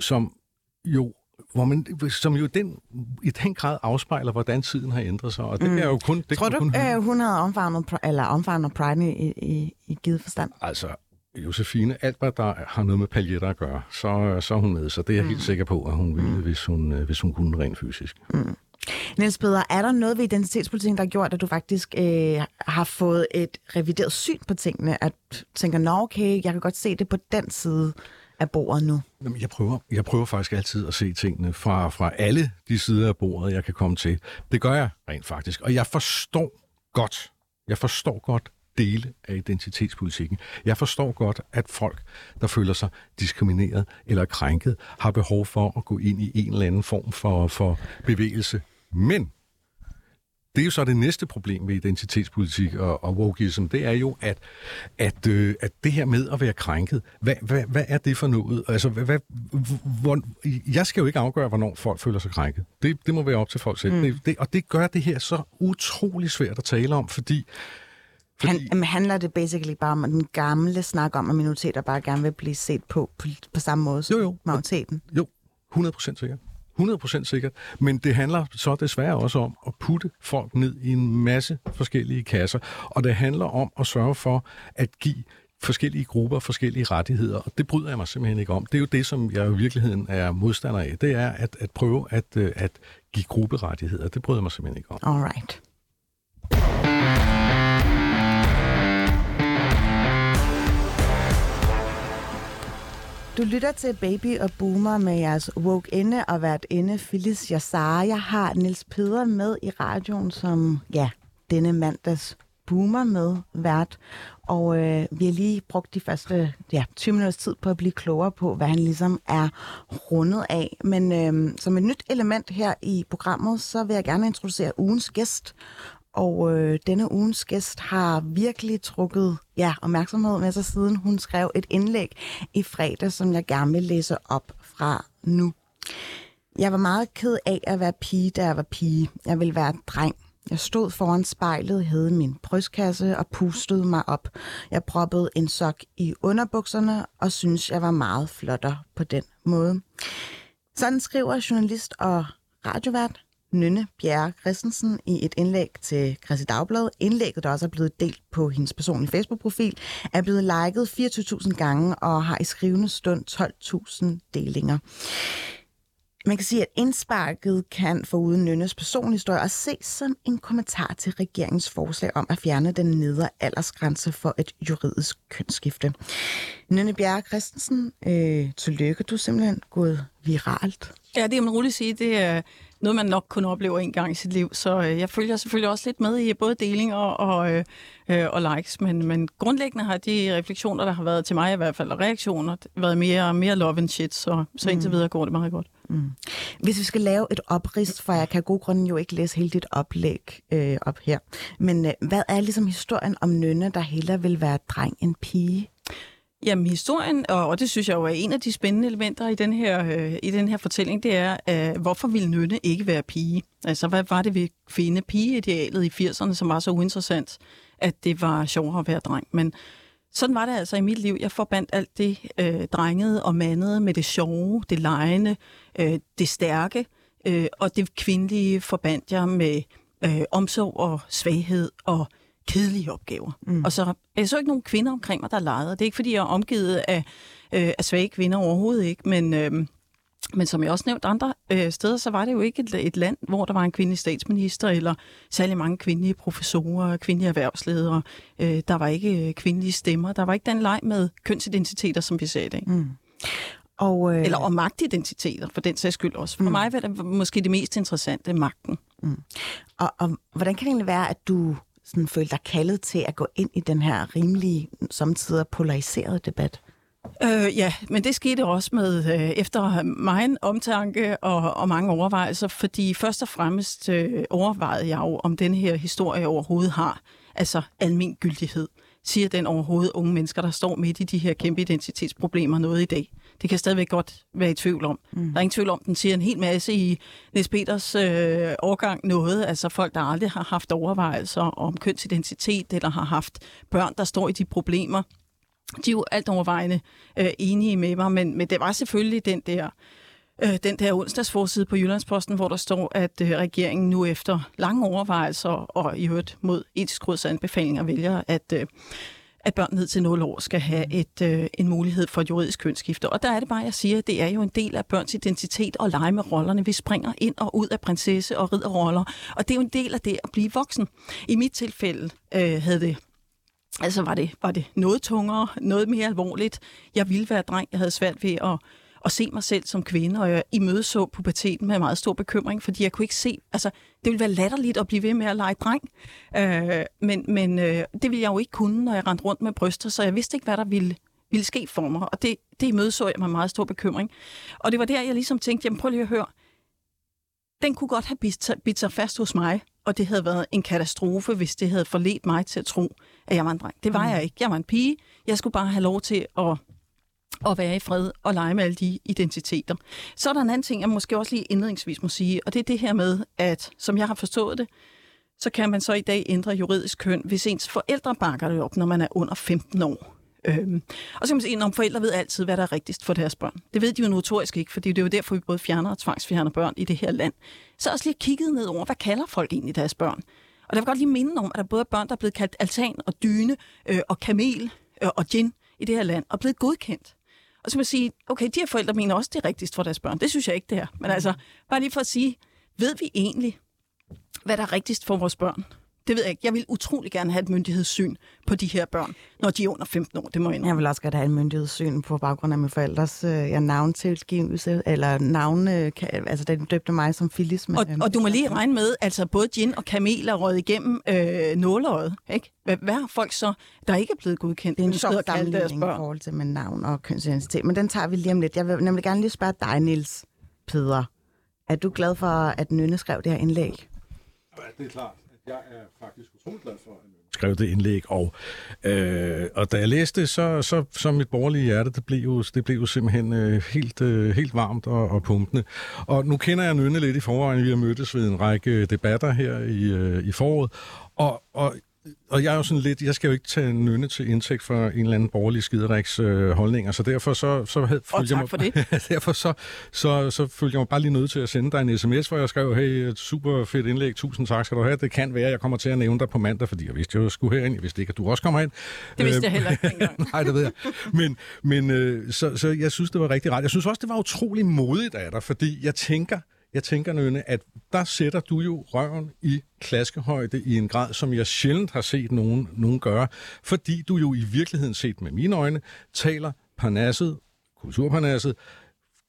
som jo hvor man, som jo den, i den grad afspejler, hvordan tiden har ændret sig. Og det mm. er jo kun... Det Tror du, kun øh, hun havde omfavnet, eller omfavnet Pride i, i, i givet forstand? Altså, Josefine, alt hvad der har noget med paljetter at gøre, så, så er hun med. Så det er jeg helt sikker på, at hun ville, hvis hun, øh, hvis hun kunne rent fysisk. Niels Peder, er der noget ved identitetspolitikken, der har gjort, at du faktisk øh, har fået et revideret syn på tingene? At du tænker, nå okay, jeg kan godt se det på den side af bordet nu. Jamen, jeg, prøver, jeg prøver faktisk altid at se tingene fra, fra alle de sider af bordet, jeg kan komme til. Det gør jeg rent faktisk. Og jeg forstår godt, jeg forstår godt dele af identitetspolitikken. Jeg forstår godt, at folk, der føler sig diskrimineret eller krænket, har behov for at gå ind i en eller anden form for, for bevægelse. Men det er jo så det næste problem ved identitetspolitik og, og wokeism, det er jo, at, at, øh, at det her med at være krænket, hvad, hvad, hvad er det for noget? Altså, hvad, hvad, hvor, jeg skal jo ikke afgøre, hvornår folk føler sig krænket. Det, det må være op til folk selv. Mm. Det, det, og det gør det her så utrolig svært at tale om, fordi Han, jamen, handler det basically bare om den gamle snak om, at minoriteter bare gerne vil blive set på på, på samme måde som Jo, jo. majoriteten? Jo, 100% sikkert. 100% sikkert. Men det handler så desværre også om at putte folk ned i en masse forskellige kasser. Og det handler om at sørge for at give forskellige grupper forskellige rettigheder, og det bryder jeg mig simpelthen ikke om. Det er jo det, som jeg i virkeligheden er modstander af. Det er at, at prøve at, øh, at give grupperettigheder. Det bryder jeg mig simpelthen ikke om. Alright. Du lytter til Baby og Boomer med jeres woke ende og vært inde Phyllis Jassar. Jeg har Niels Peder med i radioen som, ja, denne mandags Boomer med vært. Og øh, vi har lige brugt de første ja, 20 minutters tid på at blive klogere på, hvad han ligesom er rundet af. Men øh, som et nyt element her i programmet, så vil jeg gerne introducere ugens gæst. Og øh, denne ugens gæst har virkelig trukket ja, opmærksomhed med sig, siden hun skrev et indlæg i fredag, som jeg gerne vil læse op fra nu. Jeg var meget ked af at være pige, da jeg var pige. Jeg ville være dreng. Jeg stod foran spejlet, havde min brystkasse og pustede mig op. Jeg proppede en sok i underbukserne og synes jeg var meget flotter på den måde. Sådan skriver journalist og radiovært Nynne Bjerre Christensen i et indlæg til Christi Dagblad. Indlægget, der også er blevet delt på hendes personlige Facebook-profil, er blevet liket 24.000 gange og har i skrivende stund 12.000 delinger. Man kan sige, at indsparket kan foruden Nynnes personhistorie og ses som en kommentar til regeringens forslag om at fjerne den nedre aldersgrænse for et juridisk kønsskifte. Nynne Bjerre Christensen, øh, tillykke, du er simpelthen gået viralt. Ja, det kan man roligt sige. Det er noget, man nok kun oplever en gang i sit liv. Så øh, jeg følger selvfølgelig også lidt med i både delinger og, øh, øh, og likes. Men, men grundlæggende har de refleksioner, der har været til mig i hvert fald, og reaktioner, været mere, mere love and shit. Så, så indtil videre går det meget godt. Mm. Hvis vi skal lave et oprids, for jeg kan af gode grunde jo ikke læse hele dit oplæg øh, op her. Men øh, hvad er ligesom historien om Nynne, der hellere vil være dreng end pige? Jamen historien, og, og det synes jeg jo er en af de spændende elementer i den her, øh, i den her fortælling, det er, øh, hvorfor ville Nynne ikke være pige? Altså, hvad var det ved kvinde pigeidealet i 80'erne, som var så uinteressant, at det var sjovere at være dreng? Men sådan var det altså i mit liv. Jeg forbandt alt det øh, drengede og mandede med det sjove, det lejende, øh, det stærke, øh, og det kvindelige forbandt jeg med øh, omsorg og svaghed og kedelige opgaver. Mm. Og så jeg så ikke nogen kvinder omkring mig, der legede. Det er ikke, fordi jeg er omgivet af, øh, af svage kvinder overhovedet ikke, men, øh, Men som jeg også nævnte andre øh, steder, så var det jo ikke et, et land, hvor der var en kvindelig statsminister, eller særlig mange kvindelige professorer, kvindelige erhvervsledere. Øh, der var ikke øh, kvindelige stemmer. Der var ikke den leg med kønsidentiteter, som vi ser i dag. Mm. Og, øh, Eller og magtidentiteter, for den sags skyld også. For mm. mig var det måske det mest interessante, magten. Mm. Og, og hvordan kan det egentlig være, at du sådan følte dig kaldet til at gå ind i den her rimelige, samtidig polariserede debat? Øh, ja, men det skete også med øh, efter meget omtanke og, og mange overvejelser, fordi først og fremmest øh, overvejede jeg jo, om den her historie overhovedet har altså almen gyldighed. Siger den overhovedet unge mennesker, der står midt i de her kæmpe identitetsproblemer noget i dag? Det kan stadigvæk godt være i tvivl om. Mm. Der er ingen tvivl om, den siger en hel masse i Niels Peters øh, årgang noget. Altså folk, der aldrig har haft overvejelser om kønsidentitet, eller har haft børn, der står i de problemer. De er jo alt overvejende øh, enige med mig, men, men det var selvfølgelig den der øh, den der onsdagsforside på Jyllandsposten, hvor der står, at øh, regeringen nu efter lange overvejelser og i øvrigt mod etisk råds anbefalinger vælger, at øh, at børn ned til 0 år skal have et, øh, en mulighed for et juridisk kønsskifte. Og der er det bare, jeg siger, at det er jo en del af børns identitet og lege med rollerne. Vi springer ind og ud af prinsesse- og ridderroller, og det er jo en del af det at blive voksen. I mit tilfælde øh, havde det Altså var det, var det noget tungere, noget mere alvorligt. Jeg ville være dreng, jeg havde svært ved at, at se mig selv som kvinde, og jeg imødeså puberteten med meget stor bekymring, fordi jeg kunne ikke se, altså det ville være latterligt at blive ved med at lege dreng, øh, men, men øh, det ville jeg jo ikke kunne, når jeg rendte rundt med bryster, så jeg vidste ikke, hvad der ville, ville ske for mig, og det, det imødeså jeg med meget stor bekymring. Og det var der, jeg ligesom tænkte, jamen prøv lige at høre, den kunne godt have bidt sig fast hos mig, og det havde været en katastrofe, hvis det havde forledt mig til at tro, at jeg var en dreng. Det var mm. jeg ikke. Jeg var en pige. Jeg skulle bare have lov til at at være i fred og lege med alle de identiteter. Så er der en anden ting, jeg måske også lige indledningsvis må sige, og det er det her med, at som jeg har forstået det, så kan man så i dag ændre juridisk køn, hvis ens forældre bakker det op, når man er under 15 år. Øhm. Og så kan man sige, at forældre ved altid, hvad der er rigtigst for deres børn. Det ved de jo notorisk ikke, fordi det er jo derfor, vi både fjerner og tvangsfjerner børn i det her land. Så også lige kigget ned over, hvad kalder folk egentlig deres børn? Og der vil godt lige minde om, at der både er børn, der er blevet kaldt altan og dyne øh, og kamel øh, og gin i det her land, og blevet godkendt. Og så kan man sige, okay, de her forældre mener også, det er rigtigst for deres børn. Det synes jeg ikke, det her. Men altså, bare lige for at sige, ved vi egentlig, hvad der er rigtigst for vores børn? Det ved jeg ikke. Jeg vil utrolig gerne have et myndighedssyn på de her børn, når de er under 15 år. Det må jeg Jeg vil også gerne have et myndighedssyn på baggrund af mine forældres øh, ja, navntilgivelse, eller navn, øh, altså den døbte mig som Phyllis. Men, og, øh, og du må lige regne med, altså både gin og kamel er røget igennem øh, nåleøjet. Ikke? Hvad, hvad har folk så, der ikke er blevet godkendt? Det er en sjov sammenligning i forhold til med navn og kønsidentitet, men den tager vi lige om lidt. Jeg vil nemlig gerne lige spørge dig, Nils Peder. Er du glad for, at Nynne skrev det her indlæg? Ja, det er klart jeg er faktisk utrolig glad for, at skrev det indlæg, og, øh, og da jeg læste det, så, så, så mit borgerlige hjerte, det blev jo, det blev jo simpelthen øh, helt, øh, helt varmt og, og pumpende. Og nu kender jeg Nynne lidt i forvejen, vi har mødtes ved en række debatter her i, øh, i foråret, og, og og jeg er jo sådan lidt, jeg skal jo ikke tage nynne til indtægt for en eller anden borgerlig skideriks øh, holdninger, så derfor så, så havde, tak jeg mig, for det. derfor så, så, så følte jeg mig bare lige nødt til at sende dig en sms, hvor jeg skrev, hey, et super fedt indlæg, tusind tak skal du have. Det kan være, jeg kommer til at nævne dig på mandag, fordi jeg vidste, jeg skulle herind. Jeg vidste ikke, at du også kommer ind. Det vidste jeg heller ikke engang. Nej, det ved jeg. Men, men øh, så, så jeg synes, det var rigtig rart. Jeg synes også, det var utrolig modigt af dig, fordi jeg tænker, jeg tænker, Nøgne, at der sætter du jo røven i klaskehøjde i en grad, som jeg sjældent har set nogen, nogen gøre, fordi du jo i virkeligheden set med mine øjne taler parnasset, kulturparnasset,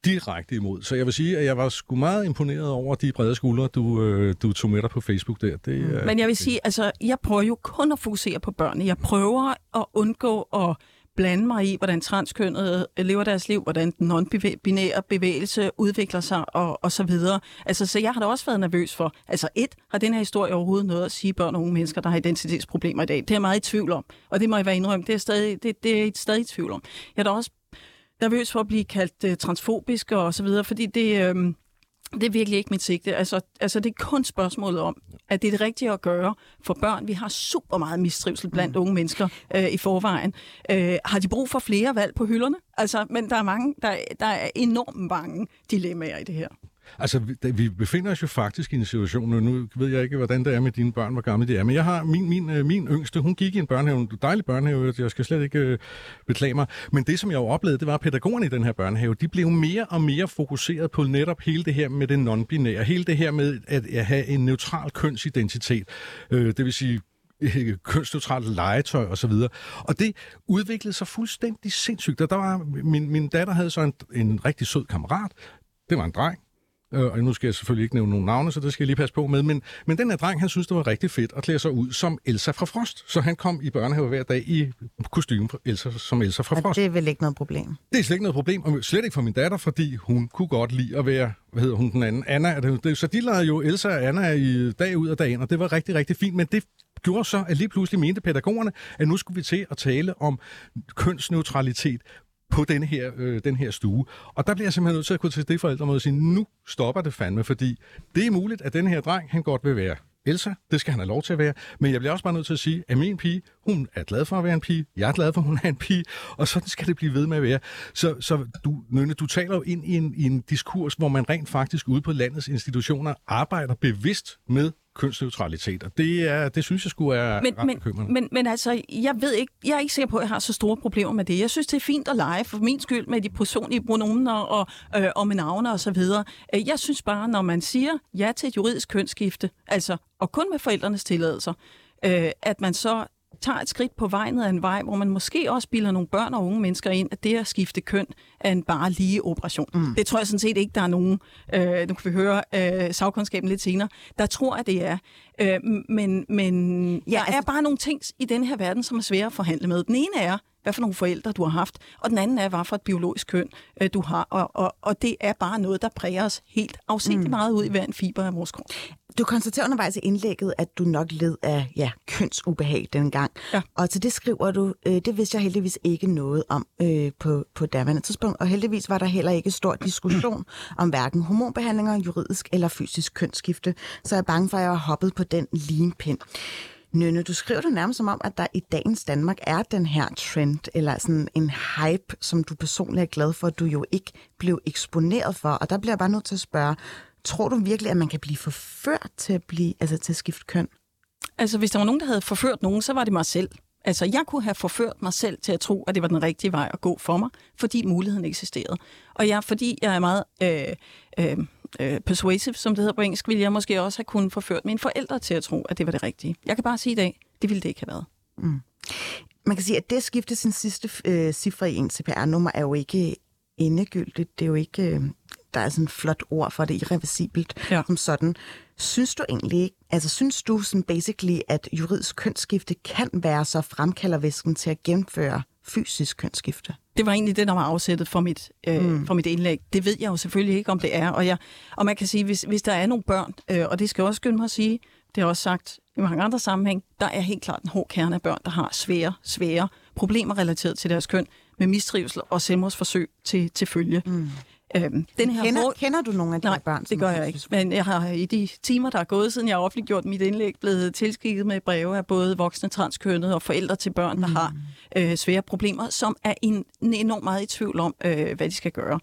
direkte imod. Så jeg vil sige, at jeg var sgu meget imponeret over de brede skuldre, du, øh, du tog med dig på Facebook der. Det, øh, Men jeg vil sige, altså, jeg prøver jo kun at fokusere på børnene. Jeg prøver at undgå at blande mig i, hvordan transkønnede øh, lever deres liv, hvordan den non-binære bevægelse udvikler sig og, og så videre. Altså, så jeg har da også været nervøs for, altså et, har den her historie overhovedet noget at sige børn og unge mennesker, der har identitetsproblemer i dag? Det er jeg meget i tvivl om, og det må jeg være indrømme, det er, stadig, det, det er stadig i tvivl om. Jeg er da også nervøs for at blive kaldt øh, transfobisk og så videre, fordi det, øh, det er virkelig ikke mit sigte. Altså, altså det er kun spørgsmålet om, at det er det rigtige at gøre for børn. Vi har super meget mistrivsel blandt mm. unge mennesker øh, i forvejen. Øh, har de brug for flere valg på hylderne? Altså, men der er mange, der, der er enormt mange dilemmaer i det her. Altså, vi, befinder os jo faktisk i en situation, nu, nu ved jeg ikke, hvordan det er med dine børn, hvor gamle de er, men jeg har min, min, øh, min yngste, hun gik i en børnehave, en dejlig børnehave, jeg skal slet ikke øh, beklage mig, men det, som jeg jo oplevede, det var, at pædagogerne i den her børnehave, de blev mere og mere fokuseret på netop hele det her med det non-binære, hele det her med at, at have en neutral kønsidentitet, øh, det vil sige øh, kønsneutralt legetøj og så videre. Og det udviklede sig fuldstændig sindssygt. Og der var, min, min datter havde så en, en rigtig sød kammerat. Det var en dreng. Øh, og nu skal jeg selvfølgelig ikke nævne nogen navne, så det skal jeg lige passe på med. Men, men den her dreng, han synes, det var rigtig fedt at klæde sig ud som Elsa fra Frost. Så han kom i børnehave hver dag i kostume Elsa, som Elsa fra Frost. det er vel ikke noget problem? Det er slet ikke noget problem, og slet ikke for min datter, fordi hun kunne godt lide at være, hvad hedder hun den anden, Anna. Det, så de lavede jo Elsa og Anna i dag ud og dag ind, og det var rigtig, rigtig fint. Men det gjorde så, at lige pludselig mente pædagogerne, at nu skulle vi til at tale om kønsneutralitet på den her, øh, den her stue. Og der bliver jeg simpelthen nødt til at kunne til det forældre og sige, nu stopper det fandme, fordi det er muligt, at den her dreng, han godt vil være Elsa, det skal han have lov til at være. Men jeg bliver også bare nødt til at sige, at min pige, hun er glad for at være en pige. Jeg er glad for, at hun er en pige. Og sådan skal det blive ved med at være. Så, så du, Nynne, du taler jo ind i en, i en diskurs, hvor man rent faktisk ude på landets institutioner arbejder bevidst med kønsneutralitet, og det, er, det synes jeg skulle er men, men, bekymrende. Men, men altså, jeg ved ikke, jeg er ikke sikker på, at jeg har så store problemer med det. Jeg synes, det er fint at lege for min skyld med de personlige pronomener og, øh, og med navne og så videre. Øh, jeg synes bare, når man siger ja til et juridisk kønsskifte, altså, og kun med forældrenes tilladelser, øh, at man så tager et skridt på vejen af en vej, hvor man måske også bilder nogle børn og unge mennesker ind, at det at skifte køn er en bare lige operation. Mm. Det tror jeg sådan set ikke, der er nogen, øh, nu kan vi høre øh, sagkundskaben lidt senere, der tror, at det er. Øh, men men ja, der altså... er bare nogle ting i den her verden, som er svære at forhandle med. Den ene er, hvad for nogle forældre du har haft, og den anden er, hvad for et biologisk køn øh, du har, og, og, og det er bare noget, der præger os helt afsindigt mm. meget ud i hver en fiber af vores krop. Du konstaterer undervejs i indlægget, at du nok led af ja, kønsubehag dengang. Ja. Og til det skriver du, øh, det vidste jeg heldigvis ikke noget om øh, på, på daværende tidspunkt. Og heldigvis var der heller ikke stor diskussion om hverken hormonbehandlinger, juridisk eller fysisk kønsskifte. Så jeg er bange for, at jeg har hoppet på den limpind. Nynne, du skriver det nærmest som om, at der i dagens Danmark er den her trend, eller sådan en hype, som du personligt er glad for, at du jo ikke blev eksponeret for. Og der bliver jeg bare nødt til at spørge, tror du virkelig, at man kan blive forført til at, blive, altså til at skifte køn? Altså, hvis der var nogen, der havde forført nogen, så var det mig selv. Altså, jeg kunne have forført mig selv til at tro, at det var den rigtige vej at gå for mig, fordi muligheden eksisterede. Og jeg, fordi jeg er meget øh, øh, øh, persuasive, som det hedder på engelsk, ville jeg måske også have kunnet forført mine forældre til at tro, at det var det rigtige. Jeg kan bare sige i dag, det ville det ikke have været. Mm. Man kan sige, at det at skifte sin sidste øh, cifre i en CPR-nummer er jo ikke endegyldigt. Det er jo ikke, øh, der er sådan et flot ord for det, irreversibelt ja. som sådan. Synes du egentlig altså synes du sådan basically, at juridisk kønsskifte kan være så fremkaldervæsken til at gennemføre fysisk kønsskifte? Det var egentlig det, der var afsættet for mit, øh, mm. for mit indlæg. Det ved jeg jo selvfølgelig ikke, om det er. Og, jeg, og man kan sige, hvis, hvis der er nogle børn, øh, og det skal jeg også skynde mig at sige, det er også sagt i mange andre sammenhæng, der er helt klart en hård kerne af børn, der har svære, svære problemer relateret til deres køn, med mistrivsel og selvmordsforsøg til, til følge. Mm. Øhm, den her kender, hvor... kender du nogle af de Nej, børn? det gør jeg ikke. Men jeg har i de timer, der er gået, siden jeg har offentliggjort mit indlæg, blevet tilskikket med breve af både voksne transkønnede og forældre til børn, der mm. har øh, svære problemer, som er en, enormt meget i tvivl om, øh, hvad de skal gøre.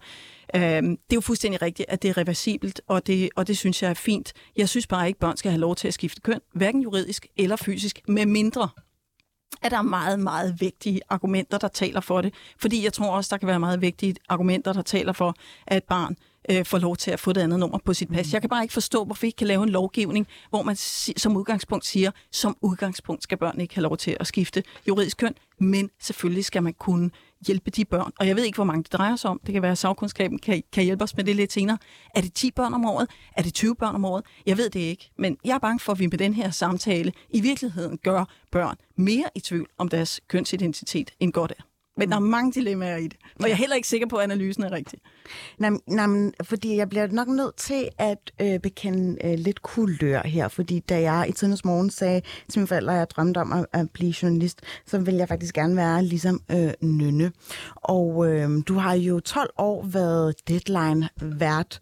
Øh, det er jo fuldstændig rigtigt, at det er reversibelt, og det, og det synes jeg er fint. Jeg synes bare ikke, at børn skal have lov til at skifte køn, hverken juridisk eller fysisk, med mindre at der er meget, meget vigtige argumenter, der taler for det. Fordi jeg tror også, der kan være meget vigtige argumenter, der taler for, at et barn øh, får lov til at få det andet nummer på sit pas. Mm. Jeg kan bare ikke forstå, hvorfor vi ikke kan lave en lovgivning, hvor man som udgangspunkt siger, som udgangspunkt skal børn ikke have lov til at skifte juridisk køn, men selvfølgelig skal man kunne hjælpe de børn. Og jeg ved ikke, hvor mange det drejer sig om. Det kan være, at sagkundskaben kan, kan hjælpe os med det lidt senere. Er det 10 børn om året? Er det 20 børn om året? Jeg ved det ikke. Men jeg er bange for, at vi med den her samtale i virkeligheden gør børn mere i tvivl om deres kønsidentitet, end godt er. Men der er mange dilemmaer i det, og jeg er heller ikke sikker på, at analysen er rigtig. Nej, nej, fordi jeg bliver nok nødt til at øh, bekende øh, lidt kulør her, fordi da jeg i tidens morgen sagde til mine forældre, at jeg drømte om at, at blive journalist, så ville jeg faktisk gerne være ligesom øh, Nynne. Og øh, du har jo 12 år været deadline-vært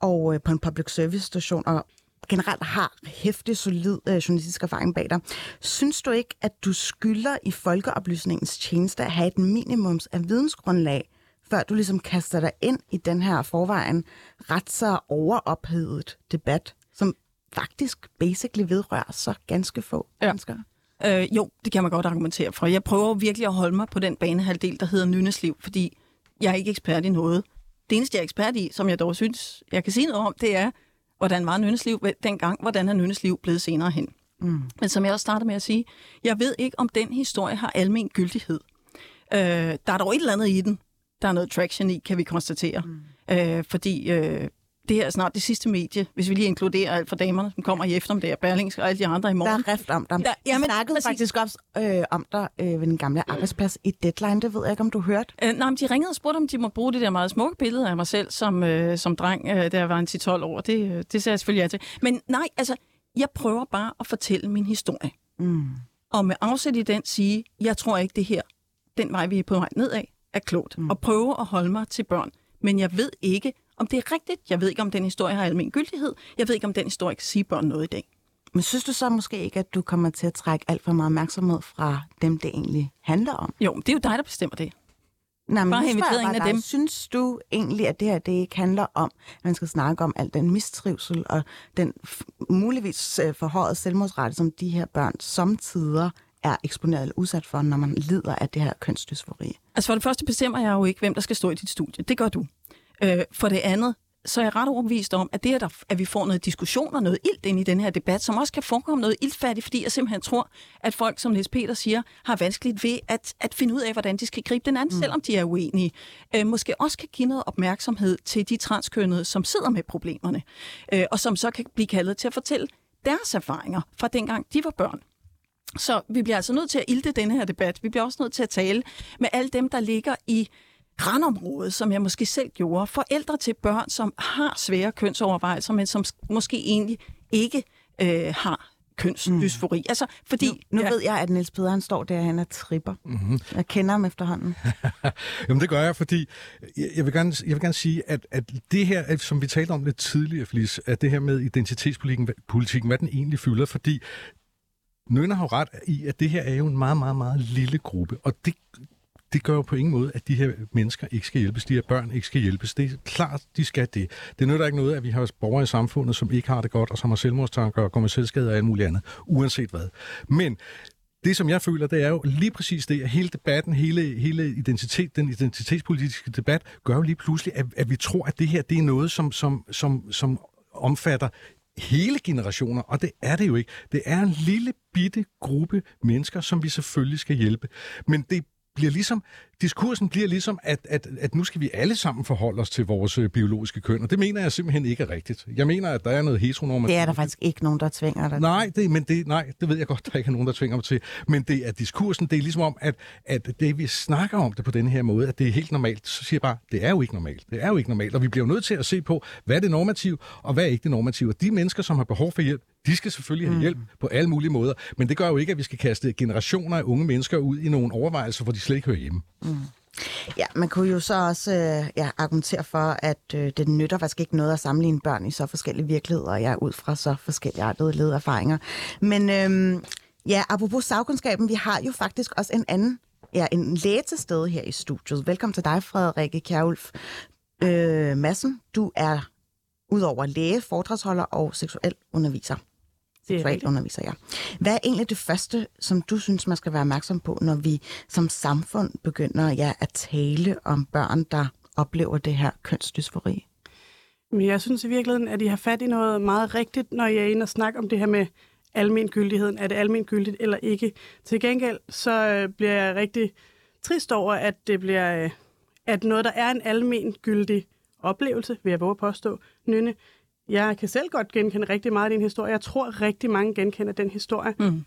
og øh, på en public service station, og generelt har hæftig, solid øh, journalistisk erfaring bag dig. Synes du ikke, at du skylder i folkeoplysningens tjeneste at have et minimums af vidensgrundlag, før du ligesom kaster dig ind i den her forvejen ret så overophedet debat, som faktisk basically vedrører så ganske få Ja. mennesker. Øh, jo, det kan man godt argumentere for. Jeg prøver virkelig at holde mig på den banehalvdel, der hedder nynnesliv, fordi jeg er ikke ekspert i noget. Det eneste, jeg er ekspert i, som jeg dog synes, jeg kan sige noget om, det er, hvordan var nynnesliv dengang, hvordan er nynnesliv blevet senere hen. Mm. Men som jeg også startede med at sige, jeg ved ikke, om den historie har almen gyldighed. Øh, der er dog et eller andet i den, der er noget traction i, kan vi konstatere. Mm. Øh, fordi øh, det her er snart det sidste medie, hvis vi lige inkluderer alt for damerne, som kommer i eftermiddag, Berlingske og alle de andre i Der morgen. er rift om dig. Der- Der, jamen, jeg snakkede præcis. faktisk også øh, om dig øh, ved den gamle arbejdsplads i Deadline. Det ved jeg ikke, om du hørte. Øh, nej, men de ringede og spurgte, om de må bruge det der meget smukke billede af mig selv som, øh, som dreng, øh, da jeg var en 10-12 år. Det, øh, det sagde jeg selvfølgelig ja til. Men nej, altså, jeg prøver bare at fortælle min historie. Mm. Og med afsæt i den sige, jeg tror ikke det her, den vej vi er på vej nedad, er klogt. Mm. Og prøve at holde mig til børn. Men jeg ved ikke, om det er rigtigt. Jeg ved ikke, om den historie har almen gyldighed. Jeg ved ikke, om den historie kan sige børn noget i dag. Men synes du så måske ikke, at du kommer til at trække alt for meget opmærksomhed fra dem, det egentlig handler om? Jo, det er jo dig, der bestemmer det. Nej, men Bare inviteret en af dig, dem. Synes du egentlig, at det her det ikke handler om, at man skal snakke om al den mistrivsel og den muligvis øh, forhøjet selvmordsrate, som de her børn samtidig er eksponeret eller udsat for, når man lider af det her kønsdysfori? Altså for det første bestemmer jeg jo ikke, hvem der skal stå i dit studie. Det gør du. Øh, for det andet, så er jeg ret overbevist om, at det, at, der, at vi får noget diskussion og noget ilt ind i den her debat, som også kan forekomme noget iltfærdigt, fordi jeg simpelthen tror, at folk, som Niels Peter siger, har vanskeligt ved at, at finde ud af, hvordan de skal gribe den anden, mm. selvom de er uenige. Øh, måske også kan give noget opmærksomhed til de transkønnede, som sidder med problemerne, øh, og som så kan blive kaldet til at fortælle deres erfaringer fra dengang de var børn. Så vi bliver altså nødt til at ilde denne her debat. Vi bliver også nødt til at tale med alle dem, der ligger i grænområdet, som jeg måske selv gjorde. Forældre til børn, som har svære kønsovervejelser, men som sk- måske egentlig ikke øh, har kønsdysfori. Mm. Altså, fordi... Nu, nu ja. ved jeg, at Niels Peder han står der, han er tripper. Mm-hmm. Jeg kender ham efterhånden. Jamen det gør jeg, fordi jeg jeg vil gerne, jeg vil gerne sige, at, at det her, som vi talte om lidt tidligere, Flis, at det her med identitetspolitikken, politikken, hvad den egentlig fylder, fordi Nønner har jo ret i, at det her er jo en meget, meget, meget lille gruppe, og det, det gør jo på ingen måde, at de her mennesker ikke skal hjælpes, de her børn ikke skal hjælpes. Det er klart, de skal det. Det nytter ikke noget, at vi har borgere i samfundet, som ikke har det godt, og som har selvmordstanker og kommer selvskade og alt muligt andet, uanset hvad. Men det, som jeg føler, det er jo lige præcis det, at hele debatten, hele, hele identitet, den identitetspolitiske debat, gør jo lige pludselig, at, at vi tror, at det her, det er noget, som, som, som, som omfatter hele generationer, og det er det jo ikke. Det er en lille bitte gruppe mennesker, som vi selvfølgelig skal hjælpe. Men det bliver ligesom, diskursen bliver ligesom, at, at, at nu skal vi alle sammen forholde os til vores øh, biologiske køn, og det mener jeg simpelthen ikke er rigtigt. Jeg mener, at der er noget heteronormativt. Det er der faktisk ikke nogen, der tvinger dig. Nej, det, men det, nej, det ved jeg godt, der ikke er nogen, der tvinger mig til. Men det er diskursen, det er ligesom om, at, at det vi snakker om det på den her måde, at det er helt normalt, så siger jeg bare, det er jo ikke normalt. Det er jo ikke normalt, og vi bliver jo nødt til at se på, hvad er det normativ, og hvad er ikke det normative. Og de mennesker, som har behov for hjælp, de skal selvfølgelig have hjælp på alle mulige måder, men det gør jo ikke, at vi skal kaste generationer af unge mennesker ud i nogle overvejelser, hvor de slet ikke hører hjemme. Mm. Ja, man kunne jo så også øh, ja, argumentere for, at øh, det nytter faktisk ikke noget at sammenligne børn i så forskellige virkeligheder, ja, ud fra så forskellige artede ledererfaringer. Men øh, ja, apropos sagkundskaben, vi har jo faktisk også en anden, ja, en læge til stede her i studiet. Velkommen til dig, Frederikke Kjærulf øh, Madsen. Du er udover læge, foredragsholder og seksuel underviser. Det er Seksuel rigtigt. underviser, ja. Hvad er egentlig det første, som du synes, man skal være opmærksom på, når vi som samfund begynder ja, at tale om børn, der oplever det her kønsdysfori? Men jeg synes i virkeligheden, at I har fat i noget meget rigtigt, når I er inde og snakker om det her med almengyldigheden. Er det almengyldigt eller ikke? Til gengæld så øh, bliver jeg rigtig trist over, at det bliver øh, at noget, der er en almengyldig oplevelse, vil jeg våge at påstå, Nynne. Jeg kan selv godt genkende rigtig meget af din historie. Jeg tror, rigtig mange genkender den historie. Mm.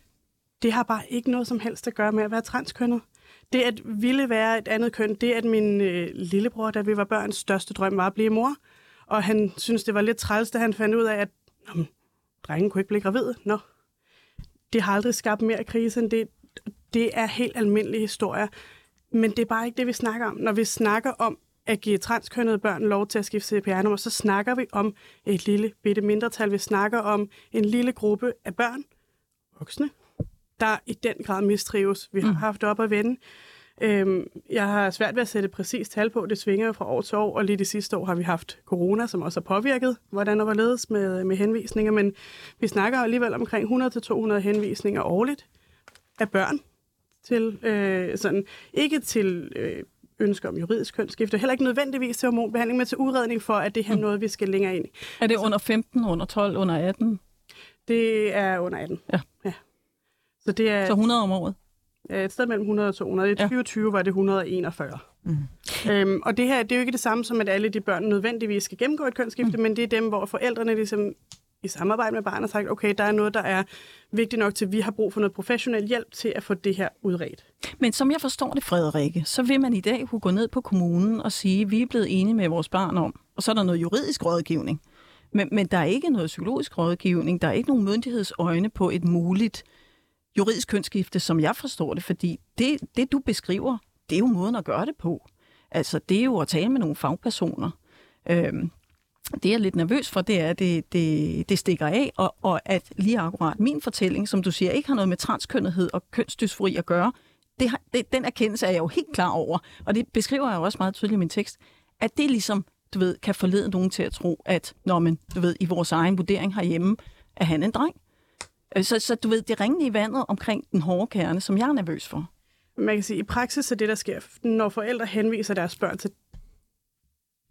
Det har bare ikke noget som helst at gøre med at være transkønnet. Det at ville være et andet køn, det at min øh, lillebror, da vi var børns største drøm, var at blive mor. Og han synes det var lidt træls, da han fandt ud af, at Nå, drengen kunne ikke blive gravid. Nå. Det har aldrig skabt mere krise end det. Det er helt almindelige historier. Men det er bare ikke det, vi snakker om. Når vi snakker om at give transkønnede børn lov til at skifte CPR-nummer, så snakker vi om et lille bitte mindretal. Vi snakker om en lille gruppe af børn, voksne, der i den grad mistrives. Vi har haft det op at vende. Øhm, jeg har svært ved at sætte præcis tal på. Det svinger jo fra år til år, og lige de sidste år har vi haft corona, som også har påvirket, hvordan der var ledes med, med henvisninger. Men vi snakker alligevel omkring 100-200 henvisninger årligt af børn til øh, sådan, ikke til øh, ønsker om juridisk kønsskifte, heller ikke nødvendigvis til hormonbehandling, men til udredning for, at det her er noget, vi skal længere ind i. Er det under 15, under 12, under 18? Det er under 18. Ja. ja. Så det er Så 100 om året? et sted mellem 100 og 200. I Ja. 2020 var det 141. Mm. Øhm, og det her det er jo ikke det samme som, at alle de børn nødvendigvis skal gennemgå et kønsskifte, mm. men det er dem, hvor forældrene ligesom i samarbejde med barnet sagt, okay, der er noget, der er vigtigt nok til, at vi har brug for noget professionel hjælp til at få det her udredt. Men som jeg forstår det, Frederikke, så vil man i dag kunne gå ned på kommunen og sige, at vi er blevet enige med vores barn om, og så er der noget juridisk rådgivning. Men, men der er ikke noget psykologisk rådgivning, der er ikke nogen myndighedsøjne på et muligt juridisk kønsskifte, som jeg forstår det, fordi det, det du beskriver, det er jo måden at gøre det på. Altså, det er jo at tale med nogle fagpersoner. Øhm, det jeg er lidt nervøs for, det er, at det, det, det stikker af, og, og at lige akkurat min fortælling, som du siger, ikke har noget med transkønnethed og kønsdysfori at gøre, det har, det, den erkendelse er jeg jo helt klar over, og det beskriver jeg jo også meget tydeligt i min tekst, at det ligesom, du ved, kan forlede nogen til at tro, at, når man, du ved, i vores egen vurdering herhjemme, er han en dreng. Øh, så, så du ved, det ringende i vandet omkring den hårde kerne, som jeg er nervøs for. Man kan sige, at i praksis er det, der sker, når forældre henviser deres børn til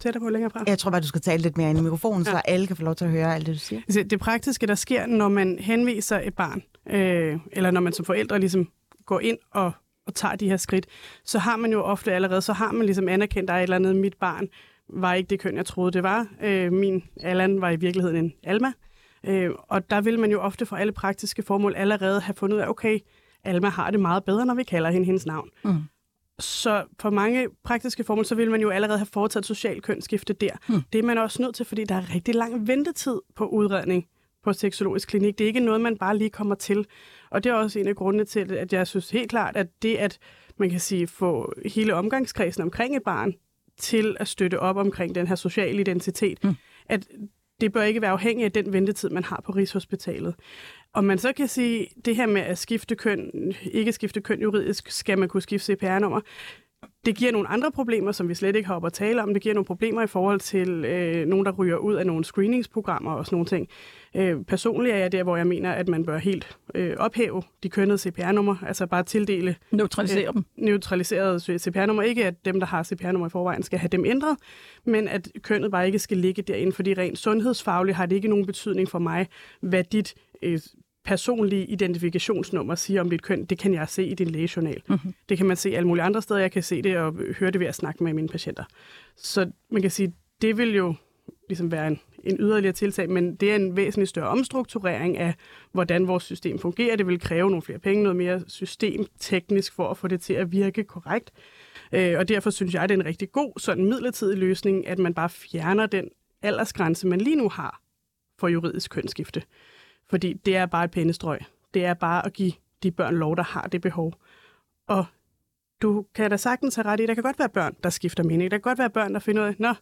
tættere på længere fra. Jeg tror bare, du skal tale lidt mere ind i mikrofonen, så alle kan få lov til at høre alt det, du siger. Altså, det praktiske, der sker, når man henviser et barn, øh, eller når man som forældre ligesom går ind og, og tager de her skridt, så har man jo ofte allerede, så har man ligesom anerkendt, der er et eller andet, mit barn var ikke det køn, jeg troede, det var. Øh, min Allan var i virkeligheden en Alma. Øh, og der vil man jo ofte for alle praktiske formål allerede have fundet ud af, okay, Alma har det meget bedre, når vi kalder hende hendes navn. Mm. Så for mange praktiske formål, så vil man jo allerede have foretaget social kønsskifte der. Mm. Det er man også nødt til, fordi der er rigtig lang ventetid på udredning på seksologisk klinik. Det er ikke noget, man bare lige kommer til. Og det er også en af grundene til, at jeg synes helt klart, at det at man kan sige, få hele omgangskredsen omkring et barn til at støtte op omkring den her sociale identitet, mm. at det bør ikke være afhængigt af den ventetid, man har på Rigshospitalet. Og man så kan sige, det her med at skifte køn, ikke skifte køn juridisk, skal man kunne skifte CPR-nummer, det giver nogle andre problemer, som vi slet ikke har op at tale om. Det giver nogle problemer i forhold til øh, nogen, der ryger ud af nogle screeningsprogrammer og sådan nogle ting. Øh, personligt er jeg der, hvor jeg mener, at man bør helt øh, ophæve de kønnede CPR-nummer, altså bare tildele Neutralisere dem. neutraliserede CPR-nummer. Ikke at dem, der har CPR-nummer i forvejen, skal have dem ændret, men at kønnet bare ikke skal ligge derinde, fordi rent sundhedsfagligt har det ikke nogen betydning for mig, hvad dit øh, personlige identifikationsnummer siger om dit køn. Det kan jeg se i din lægejournal. Mm-hmm. Det kan man se alle mulige andre steder. Jeg kan se det og høre det ved at snakke med mine patienter. Så man kan sige, det vil jo ligesom være en, en yderligere tiltag, men det er en væsentlig større omstrukturering af, hvordan vores system fungerer. Det vil kræve nogle flere penge, noget mere systemteknisk for at få det til at virke korrekt. Øh, og derfor synes jeg, det er en rigtig god sådan midlertidig løsning, at man bare fjerner den aldersgrænse, man lige nu har for juridisk kønsskifte. Fordi det er bare et pændestrøg. Det er bare at give de børn lov, der har det behov. Og du kan da sagtens have ret i, der kan godt være børn, der skifter mening. Der kan godt være børn, der finder ud af, nå,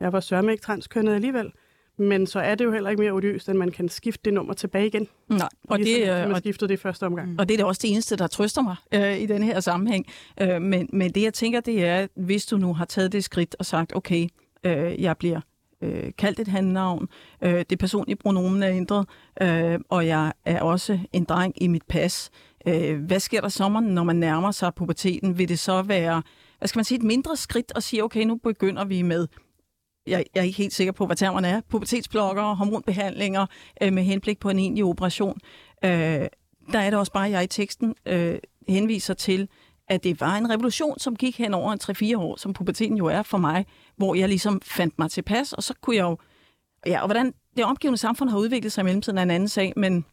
jeg var sørme ikke transkønnet alligevel. Men så er det jo heller ikke mere odiøst, at man kan skifte det nummer tilbage igen. Nej, og Ligesom det, man øh, og, skiftede det i første omgang. og det er da også det eneste, der trøster mig øh, i den her sammenhæng. Øh, men, men det, jeg tænker, det er, hvis du nu har taget det skridt og sagt, okay, øh, jeg bliver øh, kaldt et handnavn, øh, det personlige pronomen er ændret, øh, og jeg er også en dreng i mit pas. Øh, hvad sker der sommeren, når man nærmer sig puberteten? Vil det så være, hvad skal man sige, et mindre skridt at sige, okay, nu begynder vi med jeg, jeg er ikke helt sikker på, hvad termerne er, pubertetsblokker, hormonbehandlinger øh, med henblik på en egentlig operation. Øh, der er det også bare, at jeg i teksten øh, henviser til, at det var en revolution, som gik hen over en 3-4 år, som puberteten jo er for mig, hvor jeg ligesom fandt mig tilpas, og så kunne jeg jo... Ja, og hvordan det omgivende samfund har udviklet sig i mellemtiden er en anden sag, men,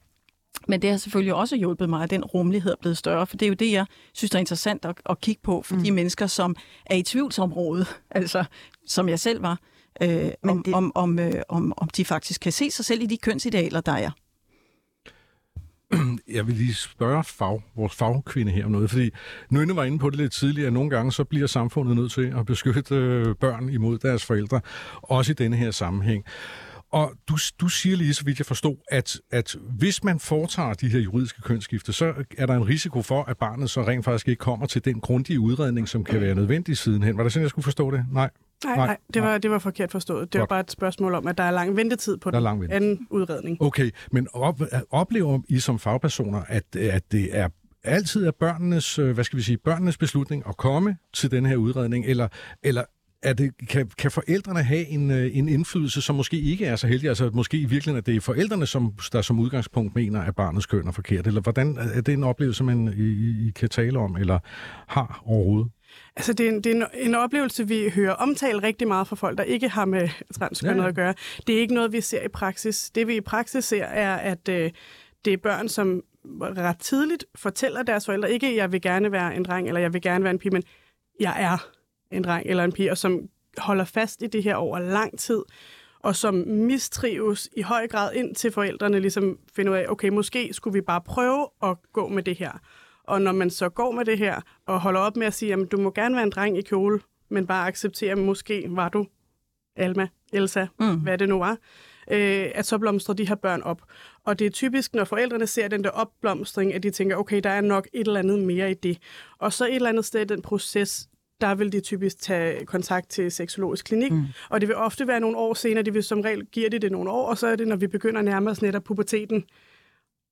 men det har selvfølgelig også hjulpet mig, at den rummelighed er blevet større, for det er jo det, jeg synes er interessant at, at kigge på for mm. de mennesker, som er i tvivlsområdet, altså som jeg selv var, øh, om, det... om, om, øh, om, om de faktisk kan se sig selv i de kønsidealer, der er. Jeg vil lige spørge fag, vores fagkvinde her om noget, fordi Nynne var inde på det lidt tidligere, at nogle gange så bliver samfundet nødt til at beskytte øh, børn imod deres forældre, også i denne her sammenhæng. Og du, du siger lige, så vidt jeg forstod, at, at hvis man foretager de her juridiske kønsskifte, så er der en risiko for, at barnet så rent faktisk ikke kommer til den grundige udredning, som kan være nødvendig sidenhen. Var det sådan, jeg skulle forstå det? Nej. Nej, nej, det var, det var forkert forstået. Det var Godt. bare et spørgsmål om, at der er lang ventetid på Der er lang ventetid. anden udredning. Okay, men op, oplever I som fagpersoner, at, at det er altid er børnenes, øh, hvad skal vi sige, børnenes beslutning at komme til den her udredning, eller, eller er det, kan, kan forældrene have en, øh, en indflydelse, som måske ikke er så heldig? Altså måske i virkeligheden, at det er forældrene, som, der som udgangspunkt mener, at barnets køn er forkert? Eller hvordan er det en oplevelse, man I, I- I kan tale om, eller har overhovedet? Altså, det er, en, det er en, en oplevelse, vi hører omtalt rigtig meget fra folk, der ikke har med transkønnet ja. at gøre. Det er ikke noget, vi ser i praksis. Det, vi i praksis ser, er, at øh, det er børn, som ret tidligt fortæller deres forældre, ikke, jeg vil gerne være en dreng, eller jeg vil gerne være en pige, men jeg er en dreng eller en pige, og som holder fast i det her over lang tid, og som mistrives i høj grad ind til forældrene ligesom finder ud af, okay, måske skulle vi bare prøve at gå med det her. Og når man så går med det her, og holder op med at sige, at du må gerne være en dreng i kjole, men bare acceptere, at måske var du Alma, Elsa, mm. hvad det nu var, øh, at så blomstrer de her børn op. Og det er typisk, når forældrene ser den der opblomstring, at de tænker, okay, der er nok et eller andet mere i det. Og så et eller andet sted i den proces, der vil de typisk tage kontakt til seksologisk klinik, mm. og det vil ofte være nogle år senere, de vil som regel give det det nogle år, og så er det, når vi begynder at nærme os netop puberteten,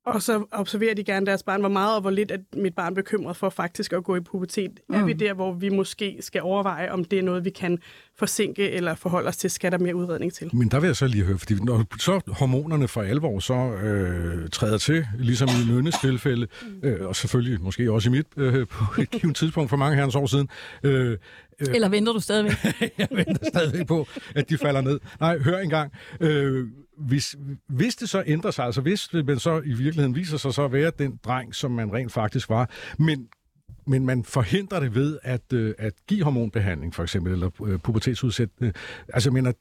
og så observerer de gerne deres barn, hvor meget og hvor lidt er mit barn bekymret for faktisk at gå i pubertet. Mm. Er vi der, hvor vi måske skal overveje, om det er noget, vi kan forsinke eller forholde os til? Skal der mere udredning til? Men der vil jeg så lige høre, fordi når så hormonerne for alvor så øh, træder til, ligesom i Nynnes tilfælde, øh, og selvfølgelig måske også i mit øh, på et givet tidspunkt for mange herrens år siden, øh, Eller venter du stadigvæk? jeg venter stadigvæk på, at de falder ned. Nej, hør engang. Øh, hvis, hvis det så ændrer sig, altså hvis man så i virkeligheden viser sig så at være den dreng, som man rent faktisk var, men men man forhindrer det ved at, øh, at give hormonbehandling, for eksempel, eller øh, pubertetsudsættende. Øh, altså, jeg mener,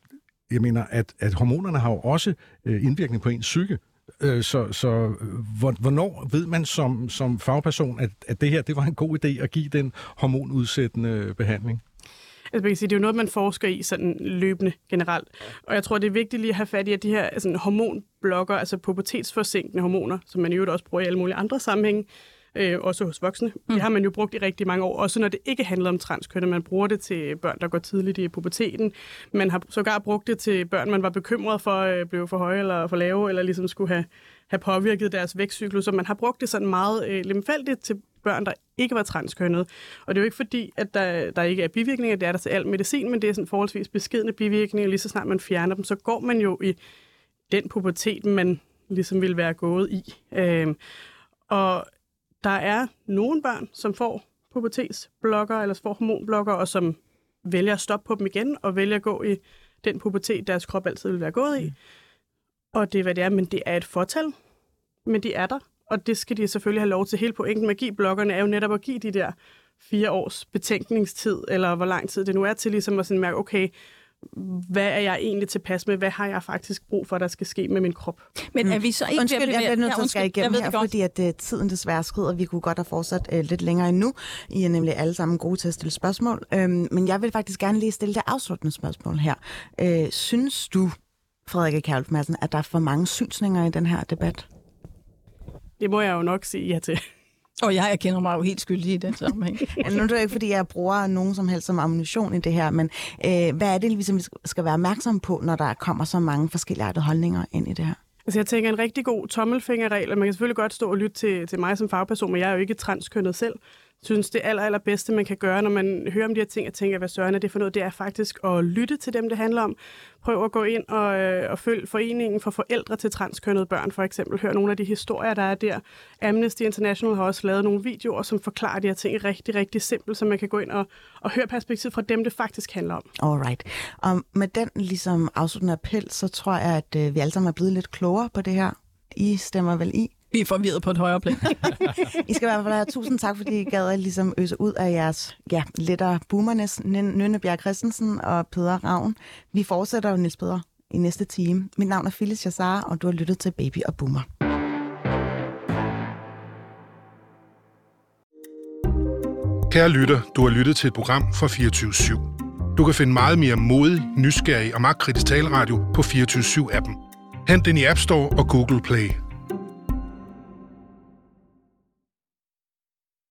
jeg mener at, at hormonerne har jo også øh, indvirkning på ens psyke. Øh, så så øh, hvor- hvornår ved man som, som fagperson, at, at det her det var en god idé at give den hormonudsættende behandling? Altså, man kan sige, det er jo noget, man forsker i sådan løbende generelt. Og jeg tror, det er vigtigt lige at have fat i, at de her sådan, hormonblokker, altså pubertetsforsinkende hormoner, som man øvrigt også bruger i alle mulige andre sammenhænge, øh, også hos voksne, mm. det har man jo brugt i rigtig mange år. Også når det ikke handler om transkønnet. Man bruger det til børn, der går tidligt i puberteten. Man har sågar brugt det til børn, man var bekymret for at øh, blive for høje eller for lave, eller ligesom skulle have, have påvirket deres vækstcyklus. Og man har brugt det sådan meget øh, lemfældigt til børn, der ikke var transkønnet. Og det er jo ikke fordi, at der, der ikke er bivirkninger, det er der til al medicin, men det er sådan forholdsvis beskedende bivirkninger. Lige så snart man fjerner dem, så går man jo i den pubertet, man ligesom vil være gået i. Øhm, og der er nogle børn, som får pubertetsblokker, eller får hormonblokker, og som vælger at stoppe på dem igen, og vælger at gå i den pubertet, deres krop altid vil være gået i. Og det er, hvad det er, men det er et fortal. Men de er der, og det skal de selvfølgelig have lov til. Hele pointen med at give blokkerne er jo netop at give de der fire års betænkningstid, eller hvor lang tid det nu er til ligesom at sådan mærke, okay, hvad er jeg egentlig tilpas med? Hvad har jeg faktisk brug for, der skal ske med min krop? Men er vi så ikke Undskyld, jeg bliver nødt til at skære jeg igennem her, fordi at, uh, tiden desværre skrider. Vi kunne godt have fortsat uh, lidt længere endnu. I er nemlig alle sammen gode til at stille spørgsmål. Um, men jeg vil faktisk gerne lige stille det afsluttende spørgsmål her. Uh, synes du, Frederik Kjærlf Madsen, at der er for mange synsninger i den her debat? Det må jeg jo nok sige ja til. Og jeg erkender mig jo helt skyldig i den sammenhæng. Ja, nu er det jo ikke, fordi jeg bruger nogen som helst som ammunition i det her, men øh, hvad er det, ligesom, vi skal være opmærksom på, når der kommer så mange forskellige holdninger ind i det her? Altså jeg tænker en rigtig god tommelfingerregel, og man kan selvfølgelig godt stå og lytte til, til mig som fagperson, men jeg er jo ikke transkønnet selv. Synes, det aller, allerbedste, man kan gøre, når man hører om de her ting, og tænker, hvad søren er det for noget, det er faktisk at lytte til dem, det handler om. Prøv at gå ind og, øh, og følg Foreningen for Forældre til Transkønnede Børn, for eksempel. Hør nogle af de historier, der er der. Amnesty International har også lavet nogle videoer, som forklarer de her ting rigtig, rigtig simpelt, så man kan gå ind og, og høre perspektivet fra dem, det faktisk handler om. Alright. Og um, med den ligesom afsluttende appel, så tror jeg, at øh, vi alle sammen er blevet lidt klogere på det her. I stemmer vel i? Vi er forvirret på et højere plan. I skal i hvert fald have tusind tak, fordi I gad at ligesom øse ud af jeres ja, lettere boomernes, Nynne Bjerg Christensen og Peder Ravn. Vi fortsætter jo, Niels Peder, i næste time. Mit navn er Phyllis Jassar, og du har lyttet til Baby og Boomer. Kære lytter, du har lyttet til et program fra 24 /7. Du kan finde meget mere modig, nysgerrig og magtkritisk taleradio på 24 7 appen Hent den i App Store og Google Play.